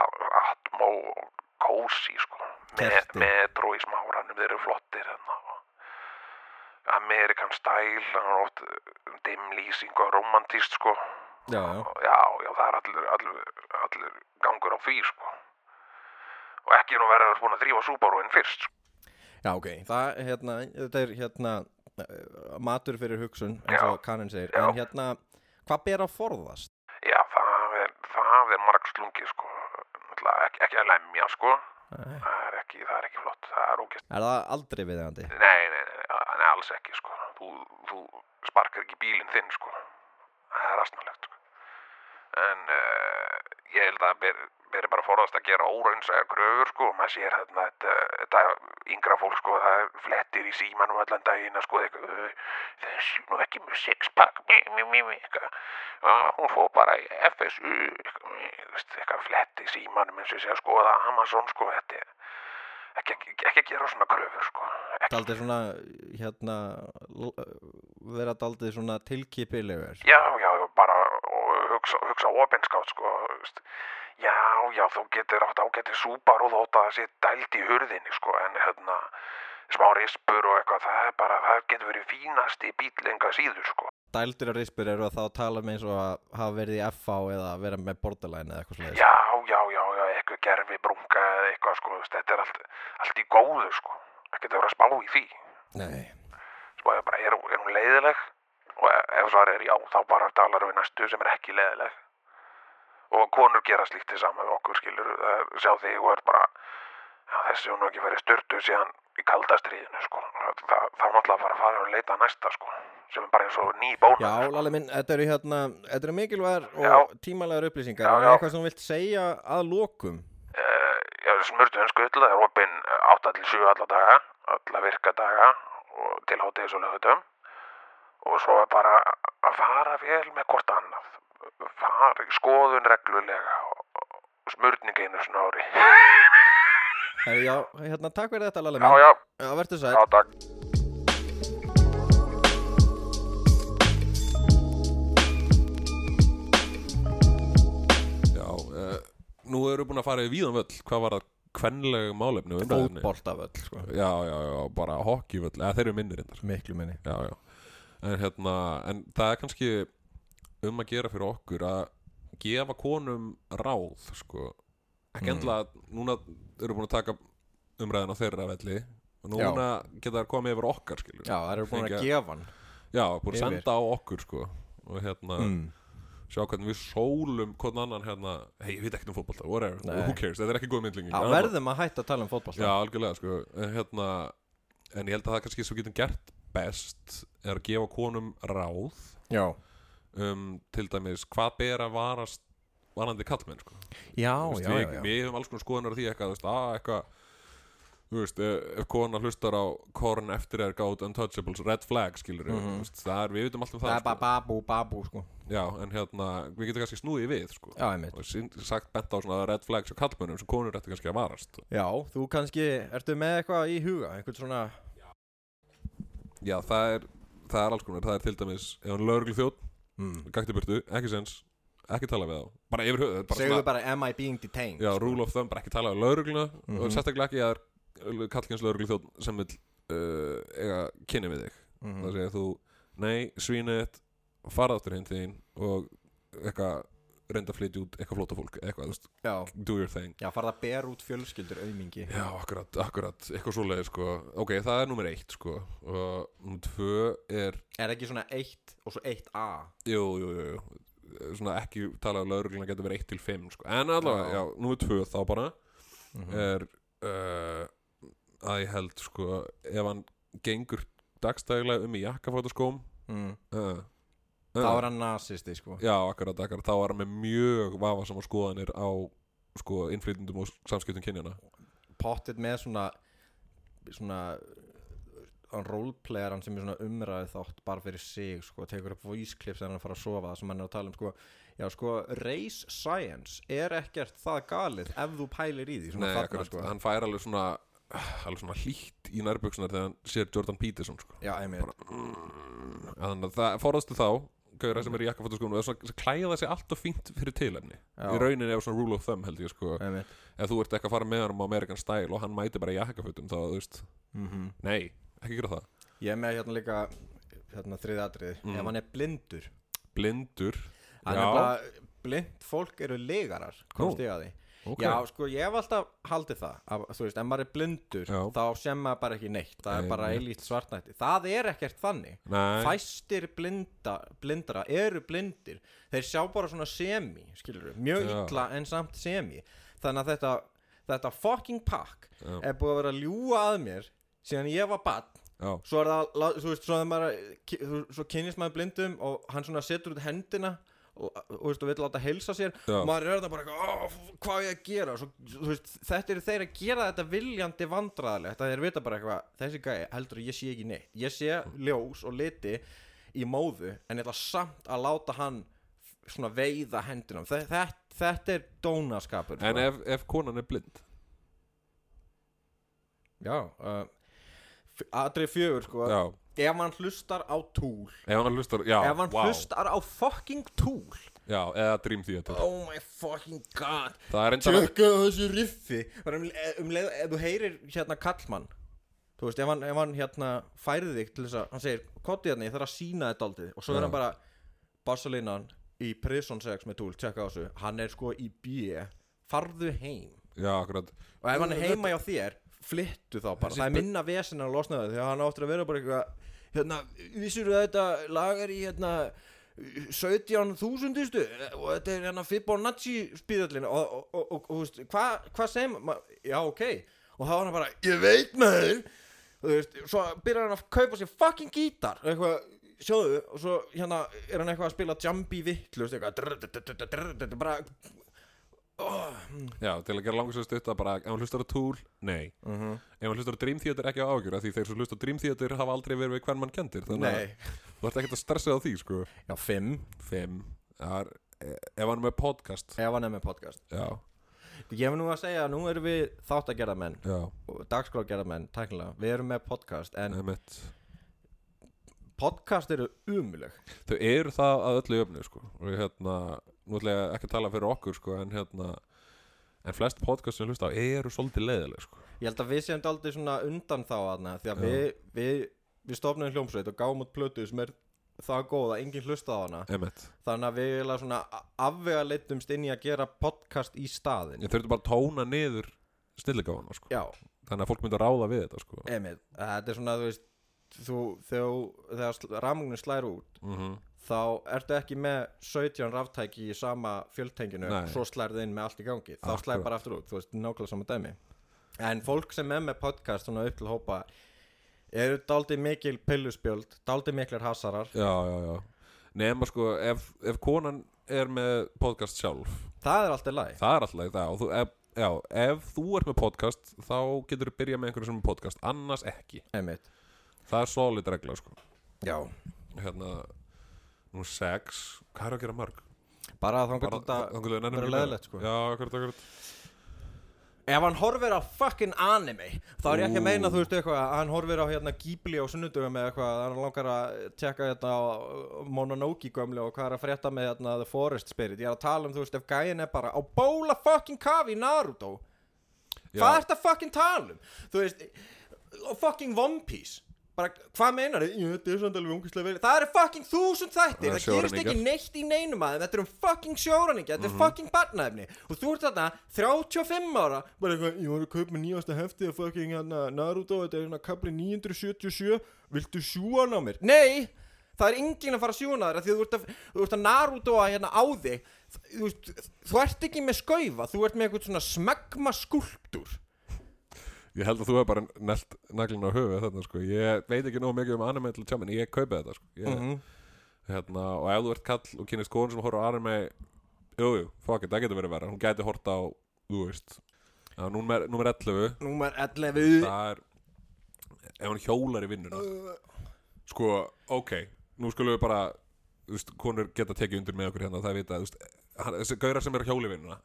uh, atmó og kósi sko. Me, metro í smáranum, þeir eru flottir hérna Amerikan style, hann er oft uh, dimlýsing og romantíst sko. Já, já. Já, já, það er allir, allir, allir gangur á því sko. Og ekki nú verður búin að þrýfa Subaruinn fyrst sko. Já, ok, það, hérna, þetta er hérna uh, matur fyrir hugsun, eins og Karin segir, Já. en hérna, hvað ber að forðast? Já, það er, það er margslungi sko Náttúrulega ekki, ekki að lemja sko Nei. það er ekki, það er ekki flott, það er ógæst Er það aldrei viðeigandi? Nei, nei, nei, alls ekki, sko. Þú, þú sparkar ekki bílinn þinn, sko. Það er astnalegt, sko. En uh, ég held að það ber, beri bara forðast að gera óraunsæðar kröfur, sko. Maður sér þarna þetta, þetta yngra fólk, sko, það er flettir í símanum allan daginn að sko "Uh, þessi nú ekki með sixpack, mi, mi, mi, mi, eitthvað. Já, hún fór bara í FSU, eitthvað, fletti í símanum eins og sé að skoða Amazon, sko, þetta er ekki, ekki, ekki gera svona kröfur, sko. Daldið svona, hérna, vera daldið svona tilkipilegur. Já, já, hugsa, hugsa opinskátt, sko, þú veist. Já, já, þú getur átt ágæti súpar og þótt að það sé dælt í hurðinni, sko, en hérna, smá rispur og eitthvað, það er bara, það getur verið fínasti bíl enga síður, sko. Dældur og rispur eru að þá tala með eins og að hafa verið í FH eða vera með borderline eða eitthvað svona. Já, já, já, já, eitthvað gerfi brunga eða eitthvað, sko, veist, þetta er allt, allt í góðu, sko. Ekkert að vera að spá í því. Nei, Spáði bara, er, er hún leiðileg? Ef svar er já þá bara talar við næstu sem er ekki leðileg og konur gera slíkt til saman við okkur skilur sjá þig og er bara já, þessi hún nú ekki farið styrtu síðan í kaldastriðinu sko það, það, það er náttúrulega bara að fara og leita að næsta sko sem er bara eins og ný bóna Já, Lalli minn, þetta eru hérna Þetta eru mikilvægar Já. og tímalegar upplýsingar Já, Er já. eitthvað sem þú vilt segja að lokum? uh, já, smurtuðin skull það er opinn 8 til 7 alla daga alla virka daga og til hátíðis og lögutum og svo er bara að fara vel með hvort annað. Fara í skoðun reglulega og, smurning einu svona ári. Herri, já, hérna, takk fyrir þetta Lalli já, já, Já, verður sætt já, takk. Já, uh, nú við búin að fara í víðan völl. Hvað var það? Kvenleg málefni? Fótboltavöll, sko. Já, já, já, bara hockeyvöll. Eða þeir eru minnir reyndar. Miklu minni. Já, já En hérna, en það er kannski um að gera fyrir okkur að gefa konum ráð, sko. Ekki Mm. endilega, núna eru búin að taka umræðin á þeirra velli og núna geta það komið yfir okkar skilur Já, það eru búin að Fengja- gefa hann. Já, búin að senda á okkur sko og hérna, mm. sjá hvernig við sólum hvern annan hérna, hei, ég veit ekkert um fótbolta whatever, Nei. who cares, þetta er ekki góð myndlinging Já, verðum að hætta að tala um fótbolta. Já, algjörlega sko hérna, en ég held að það kannski svo getum gert best er að gefa konum ráð Já, um til dæmis hvað ber að varast varandi kallmenn sko. já, veist, já, við, já, já. við höfum alls konar skoðunar á því eitthvað, þú veist, að eitthvað þú veist, ef, ef kona hlustar á Korn eftir er gátt Untouchables Red Flag, skilur Mhm. veist, það er, við vitum allt um Það það er bara babu, babu, sko já, en hérna, við getum kannski snúið við sko. Já, einmitt og sín- sagt bent á svona Red Flags og kallmennum sem konur ætti kannski að varast Já, þú kannski, ertu með eitthvað í huga Einhvern svona já, það er, það er alls konar, það er til dæmis ef hann lögreglu þjótt, mm. gætti burtu, ekki sens ekki tala við þá, bara yfir höfuð bara Segðu svona- bara, am I being detained Já, rule of thumb, bara ekki tala um laurugluna Mhm. og sérstaklega ekki að kallkins lauruglu þjótt sem vil uh, eiga kynni við þig Mhm. það segir þú, nei, svínið fara áttur hinn þín og eitthvað reynda að flytja út eitthvað flóta fólk, eitthvað, veist, do your thing já, farða að bera út fjölskyldur aumingi Já, akkurat, akkurat, eitthvað svoleiði sko ok, það er nummer eitt sko og nummer tvö er Er ekki svona eitt og svo eitt A jú, jú, jú, jú svona ekki tala um laurugluna getur verið 1 til 5 sko. en allavega, Já. já, nummer tvö þá bara Mhm. er uh, að ég held sko ef hann gengur dagstæðilega um í jakkafótaskóm mm. uh, Þá er hann nazisti, sko. Já, akkurat, akkurat, þá er hann með mjög vafasama skoðanir á sko innflytjendum og samskiptum kynjana Pottit með svona Svona Hann roleplayar hann sem er svona umræði þátt bara fyrir sig, sko, tekur upp voice clips þegar hann er að fara að sofa það sem hann er að tala um, sko. Já, sko, race science er ekkert það galið ef þú pælir í því, svona Nei, þarna, akkurat, sko. Hann fær alveg svona alveg svona hlýtt í nærbuksunar þegar hann sér Jordan Peterson sko. Já, einmitt. Mm, þannig að það forðastu þá gauðra sem er í jakkafótaskóm og svona, klæða sig allt og fínt fyrir tilefni. Já. í rauninni er svona rule of thumb held ég sko. Ef þú ert eitthvað að fara með hann á American Style og hann mæti bara í jakkafutum þá, þú veist, mm nei, ekki gera það. Ég er með hérna líka hérna þriði atrið Mm. ef hann er blindur. Blindur. Hann er bara, blind fólk eru legarar komst ég að því ok. Já, sko, ég hef alltaf haldið það að, þú veist, ef maður er blindur Já. þá sem maður bara ekki neitt það er Nei, bara nei. eilíkt svartnætti. Það er ekkert þannig. Nei, fæstir blinda, blindara eru blindir. Þeir sjá bara svona semi skilur mjög Já. illa en samt semi. Þannig að þetta, þetta fucking pakk er búið að vera að ljúga að mér síðan ég var bann svo er það, þú veist, svo, er svo kynnist maður blindum og hann svona setur út hendina og, og, og vill láta heilsa sér Já. og maður er þetta bara "Ó, hvað á ég að gera? Svo, veist, þetta eru þeir að gera þetta viljandi vandræðilegt að þeir vita bara eitthvað þessi gæi heldur að ég sé ekki neitt. Ég sé ljós og liti í móðu en ég ætla samt að láta hann svona veiða hendunum þetta, þetta er dónaskapur en sko. ef, ef konan er blind? Já uh, atrið fjögur sko. Já, ef hann hlustar á túl. Ef hann hlustar, já, ef hann vá. hlustar á fucking túl. Já, eða Dream Theater. Oh my fucking god. Það er enda tjökka þessu riffi. Um, um leið, ef þú heyrir hérna kallmann þú veist, ef hann, ef hann hérna færði þig til þess að, hann segir, kotti hérna, ég þarf að sína þetta aldrei og svo Já. er hann bara Barcelínan í Prison 6 með túl, tjekka á þessu. Hann er sko í B. Farðu heim. Já, akkurat. Og ef hann er heima hjá þér flyttu þá bara, það er minna vesen að losna það því að hann áttur að vera bara eitthvað hérna, vissur að þetta lag er í hérna 17.000 og þetta er hérna Fibonacci spíðallin og, og, og, og, þú veist, hvað hva maður, já ok. Og þá var hann bara, ég veit maður. Og þú veist, svo byrjar hann að kaupa sér fucking gítar, eitthvað sjáðu, og svo hérna er hann eitthvað að spila jambi eitthvað drr, drr, drr, drr, bara oh, Já, til að gera langar svo stutt að bara ef hann hlustar á Tool, nei. Uh ef hann hlustar á Dream Theater ekki á ágjur því þeir sem hlustar á Dream Theater hafa aldrei verið við hvern mann kendir þannig að þú ert ekkert að stressa á því sko. Já, fimm. Fimm. Það er, ef hann er með podcast. Ef hann er með podcast. Já, ég hef nú að segja, nú erum við þátt að gera menn já, og dagskrá gera menn, tæknilega, við erum með podcast en emitt podcast eru umuleg Þau eru það að öllu öfnu sko. Og hérna, nú ætla ég ekki að tala fyrir okkur sko en hérna en flest podcast sem hlusta á eru svolítið leiðileg sko. Ég held að við séum aldrei svona undan þá aðna því að Já. við, við, við stofnum hljómsveit og gáum út plötu sem er það góð að enginn hlusta á hana. Emitt þannig að við eiginlega svona afvega leitumst inn í að gera podcast í staðin Ég þurfti bara að tóna niður snilligáfana sko. Þannig að fólk myndi að ráða við þetta sko. Emið, þetta er svona þú veist þú, þegar, þegar ramugnin slæri út mm þá ertu ekki með 17 ráftæki í sama fjöltenginu Nei. svo slærið inn með allt í gangi. Þá slær bara aftur út, þú veist, nákvæmlega sama dæmi. En fólk sem er með podcast svona upp til hópa eru daldið mikil pilluspjöld daldið miklir hasarar. Já, já, já. Nema sko, ef, ef konan er með podcast sjálf. Það er alltaf læg Það er alltaf það og þú, ef, Já, ef þú ert með podcast þá getur þú byrjað með einhverju sem er podcast annars ekki. Einmitt, Það er solid regla sko. Já, Hérna, nú sex Hvað er að gera mörg? bara þangar Bara- þetta meira. leiðilegt, sko. Já, akkurat, akkurat ef hann horfir á fucking anime þá er ég ekki að meina þú veist eitthvað að hann horfir á hérna Ghibli á sunnudugum eða eitthvað hann langar að tjekka þetta á Mononoke gömlu og hvað er að frétta með hérna The Forest Spirit ég er að tala um þú veist ef gæin er bara á bóla fucking kafi í Naruto Já. hvað ert að fucking tala um þú veist fucking One Piece bara hvað meinar þið, það eru fucking þúsund þættir, Það það gerist ekki neitt í neinum aðeim þetta er um fucking sjóræningja, þetta er fucking barnaefni. Og þú ert þarna 35 ára bara eitthvað, ég var að kaupa nýjasta hefti af fucking hana, Naruto, þetta er hérna kapli 977, viltu sjúan á mér? Nei, það er enginn að fara að sjúna þér því að þú ert að, þú ert að Naruto að hérna á þig. Þú, þú ert ekki með skaufa, þú ert með eitthvað svona smegma skulptúr Ég held að þú hefur bara nelt naglinn á höfuð þarna sko. Ég veit ekki nóg mikið um anime til að tjá menn ég kaupi þetta sko. Ég, Mhm. hérna, Og ef þú ert kall og kynist konur sem horfður á anime Jú, jú, fuck it, það getur verið verið Hún gæti horta á, þú veist Já, númer, númer 11 Númer 11 Það er Ef hann hjólar í vinnuna. Sko, ok Nú skulum við bara þú veist, Konur geta tekið undir með okkur hérna Það vita, þú veist Þessi gaurar sem eru að hjóla í vinnuna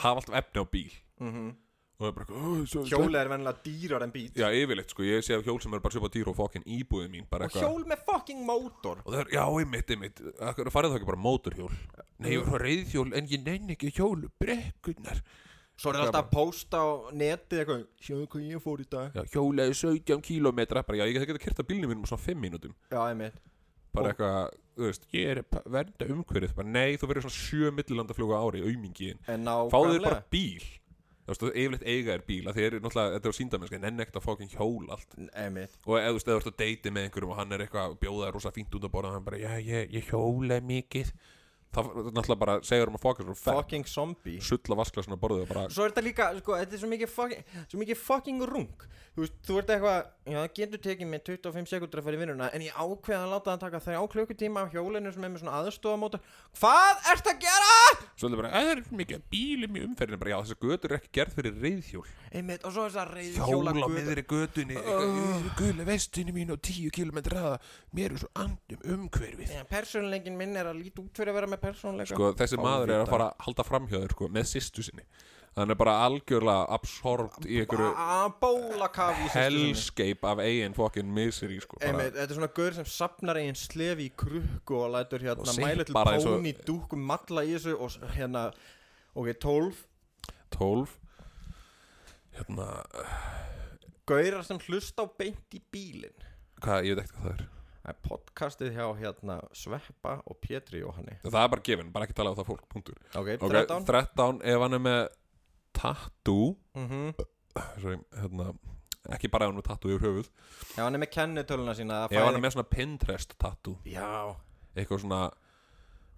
Hafa alltaf efni á bíl. Mhm. Og það er bara "Ó, svo- Hjólið er vennilega dýrar en bíl Já, yfirleitt, sko, ég sé af hjól sem er bara svipa dýr og fokkin íbúðið mín Og eitthvað. hjól með fucking mótor. Og það er, já, einmitt, einmitt. Akkur farið það ekki bara mótorhjól? Nei, ég var reyðhjól en ég nenni ekki hjólu brekkunnar Svo er það alltaf að posta á netið eitthvað Sjáðu hvað ég fór í dag. Já, hjólaði 17 kílómetra. Bara, já, ég get kert að bílnum mínum á svona 5 mínútum. Já, einmitt. Bara eitthvað, þú veist, ég er vernda umhverfið. Nei, þú verður svona 7 millilandafluga ári aumingiðin En Fáðu þér bara bíl Þú veist, yfirleitt eiga er bíl að Þeir eru náttúrulega, þetta er á síndamenn, sko, nenni ekkert að fokkin hjól allt. Einmitt. Og eða þú veist, eða þú ert að deyti með einhverjum og hann er eitthvað að bjóða þér rosa fínt út að borða og hann bara, já, ég, ég hjóla mikið þá náttúrulega bara segir um að fokka svo fett, Fucking zombie. Sulla vasklasuna borðið og bara, Svo er þetta líka, sko, þetta er svo mikið fucking, svo mikið fucking rung. Þú veist, þú ert eitthvað, já, það getur tekið mig 25 sekundur að fara í vinnuna En ég ákveða að láta það taka þrjá klukkutíma á hjólinu sem er með svona aðstofamótor Hvað ert að gera? svo er þetta bara, "Æ, það er mikið bílum í umferðinu, bara, já, þessi götur er ekki gerð fyrir reyðhjól, Einmitt, og svo er það reyð hjóla á miðri götunni gula vestinu mín og 10 km hraða, mér svo andum umhverfið Já, persónleikin minn að líta út fyrir að vera með persónleika sko, þessi Fáum maður er að fara að halda framhjáður, sko, með sýstu sinni. Hann er bara algjörlega absorbt í einhverju Að hellscape af eigin fokkin misery, sko, bara, Einmitt, þetta er svona gaur sem sapnar eigin slefi í krukku og lætur hérna Og mæla til bara eins og- dúkum matla í þessu og hérna, ok, 12 12 hérna, gaurar sem hlusta á beint í bílinn. Hvað, ég veit ekki hvað Það er podcastið hjá hérna Sveppa og Pétri Jóhanni. Það er bara gefin, bara ekki tala á það fólk, punktur. Ok, Ok, 13 13, ef hann er með tattoo. Mhm. sorry, hérna, ekki bara ef hann er tattoo yfir höfuð. Já, hann er með kennitöluna sína ef hann er með svona Pinterest tattoo. Já, eitthvað svona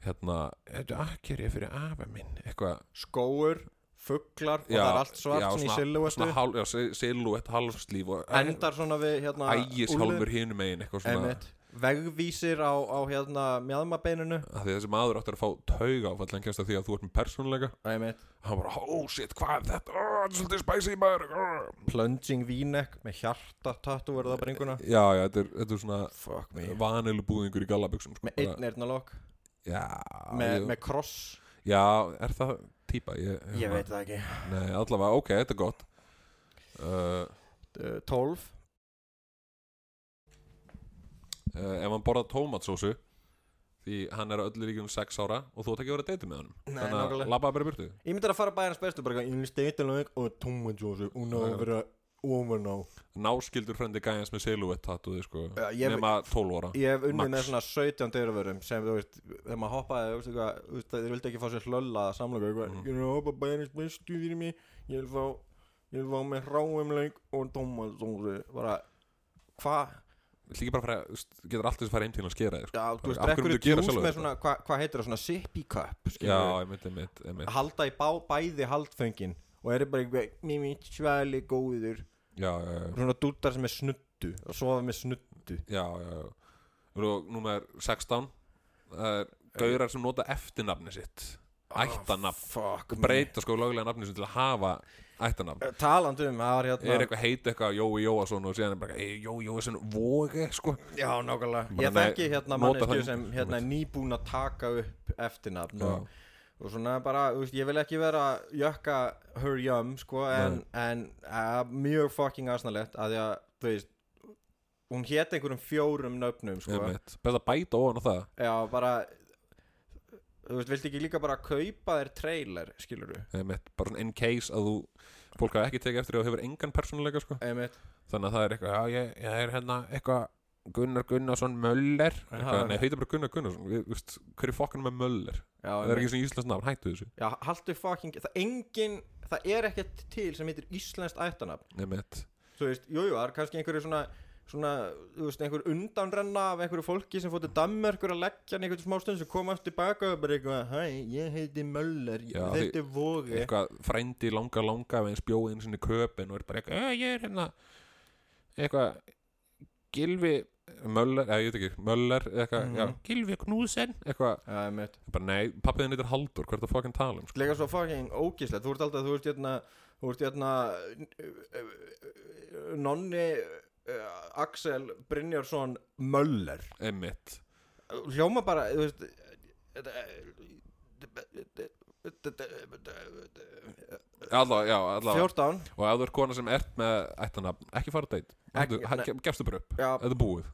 hérna, þetta er akkeri fyrir afa minn? Eitthvað. Skóur, fugglar og það er allt svart já, svona í svona- silhouettu svona hál, já, si- silhouette, halvslíf og endar svona við hérna ægishálmur hinum megin eitthvað svona einmitt, vegvísir á, á hérna mjadmabeininu þessi maður áttur að fá tauga áfall en kemst að því að þú ert með persónuleika. Hann bara, oh shit, hvað er þetta? Oh, þetta er svolítið spicy maður. Oh. plunging vínek með hjarta tattu verða á bringuna já, já, þetta er, þetta er svona fuck me. vanilu búðingur í gallabuxum sko, með einn eyrnalokk, já, með, ég, með kross? Já, er það típa? Ég, ég veit það ekki. Nei, allavega, ok, þetta er gott. Uh, 12 uh, ef hann borðað tómatsósu því hann er að öllu líkjum 6 ára og þú ætti ekki að vera að deyta með honum. Nei, þannig að nákvæmlega. labbaði bara í burtu. Ég myndi að fara bæjarnas bestu bara ég myndi steitilög og tomatsósu og ná að vera ofan á. Náskildur frendi gæjans með silhouette tattooði sko, Já, ég- nema 12 ára ég hef unnið með svona 17 dyrvörum sem þú veist, þegar maður hoppaði þú veist, eitthvað, þú veist, þeir vildi ekki fá sér hlölla að samlega eitthvað, Mhm. ég er að hoppa bæjarnas bestu fyrir mig, ég vil fá ég vil fá með hráumleik og tomatsósu bara, hvað Þú getur allt þess að fara heim til að skera þig sko. Já, þú veist, drekkur gera djús með svona, hvað hva heitir það, svona sippy cup Já, skilurðu? einmitt, einmitt, einmitt. Halda í bá, bæði haldföngin og eru bara eitthvað, mimi, svali, góður. Já, já, já, svona dúttar sem er snuttu og sofa með snuttu já, já, já. Og númer 16 Það er gaurar sem nota eftirnafni sitt. Ættanafn fuck Og breyta sko löglega nafni sitt til að hafa ættanafn me. talandi um, það var Er hérna eitthvað heit eitthvað Jói Jóasson og síðan er bara Jói Jóasson vogi sko. Já, nákvæmlega, ég þekki hérna mannesku sem hérna er nýbúin að taka upp eftirnafn og, og svona bara, veist, ég vil ekki vera jökka her yum, sko en, en uh, mjög fucking asnalegt að því að, þú veist hún hét einhverjum fjórum nöfnum, sko. Best að bæta ofan á það. Já, bara Þú veist, viltu ekki líka bara kaupa þér trailer, skilur du? einmitt, Bara svona in case að þú Fólk hafa ekki tekið eftir því að þú hefur engan persónuleika sko. Þannig að það er eitthvað, já ég, ég er hérna eitthvað Gunnar Gunnarsson Möller. Eitthvað. Nei, heitir bara Gunnar Gunnarsson. Við- þú veist, Hver er fokkanum með Möller? Já, Það er ekki svona íslensk nafn, hættu þessu. Já, haltu fucking Það engin Það er ekkert til sem heitir íslenskt ættanafn Þú veist, jú, jú, það er kannski einhverju svona Svona, þú veist, einhver undanrenna af einhverju fólki sem fótið Danmörkur að leggja hann einhvern smá stund sem kom aftur tilbaka og bara eitthvað, hæ, ég heiti Möller, ég heiti Vogi Eitthvað frændi langa langa Við eins bjóði einu sinni í köpinn Og er bara eitthvað, "Eh, ég er hérna Eitthvað Gilvi Möller, eða ég veit ekki Möller, eitthvað, Mhm. já, Gilvi Knúsen Eitthvað, einmitt bara nei, pappiðin heitir Haldur Hvað er það fokkin tala um, sko? Lega svo fucking ógíslegt, þú ert alltaf, þú ert hérna Þú ert hérna Nonni uh, Axel Brynjarsson Möller. Einmitt. Hljóma bara, þú veist Alla, já, allavega 14 Og ef þú ert kona sem ert með ættanafn Ekki fara nei. Gefstu bara upp. Já, er búið.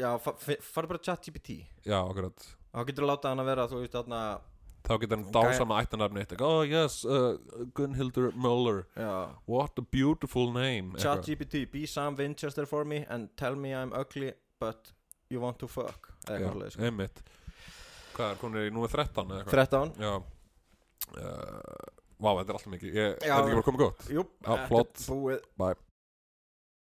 Já fa- fi- farðu bara chat GPT Já, akkurat. Þá getur þú láta hann að vera, þú veist, þarna Þá getur hann Gæ- dásama ættanafni eitt Oh yes, uh, Gunnhildur Muller Já What a beautiful name Chat. GPT, be Sam Winchester for me and tell me I'm ugly but you want to fuck eitthvað sko. einmitt Hvað er, konur í númer 13 eða eitthvað? 13 Já uh, Vá, þetta er alltaf mikið Ég, Já. Er þetta ekki bara komið gott? Jú, Já, þetta er flott. búið Bye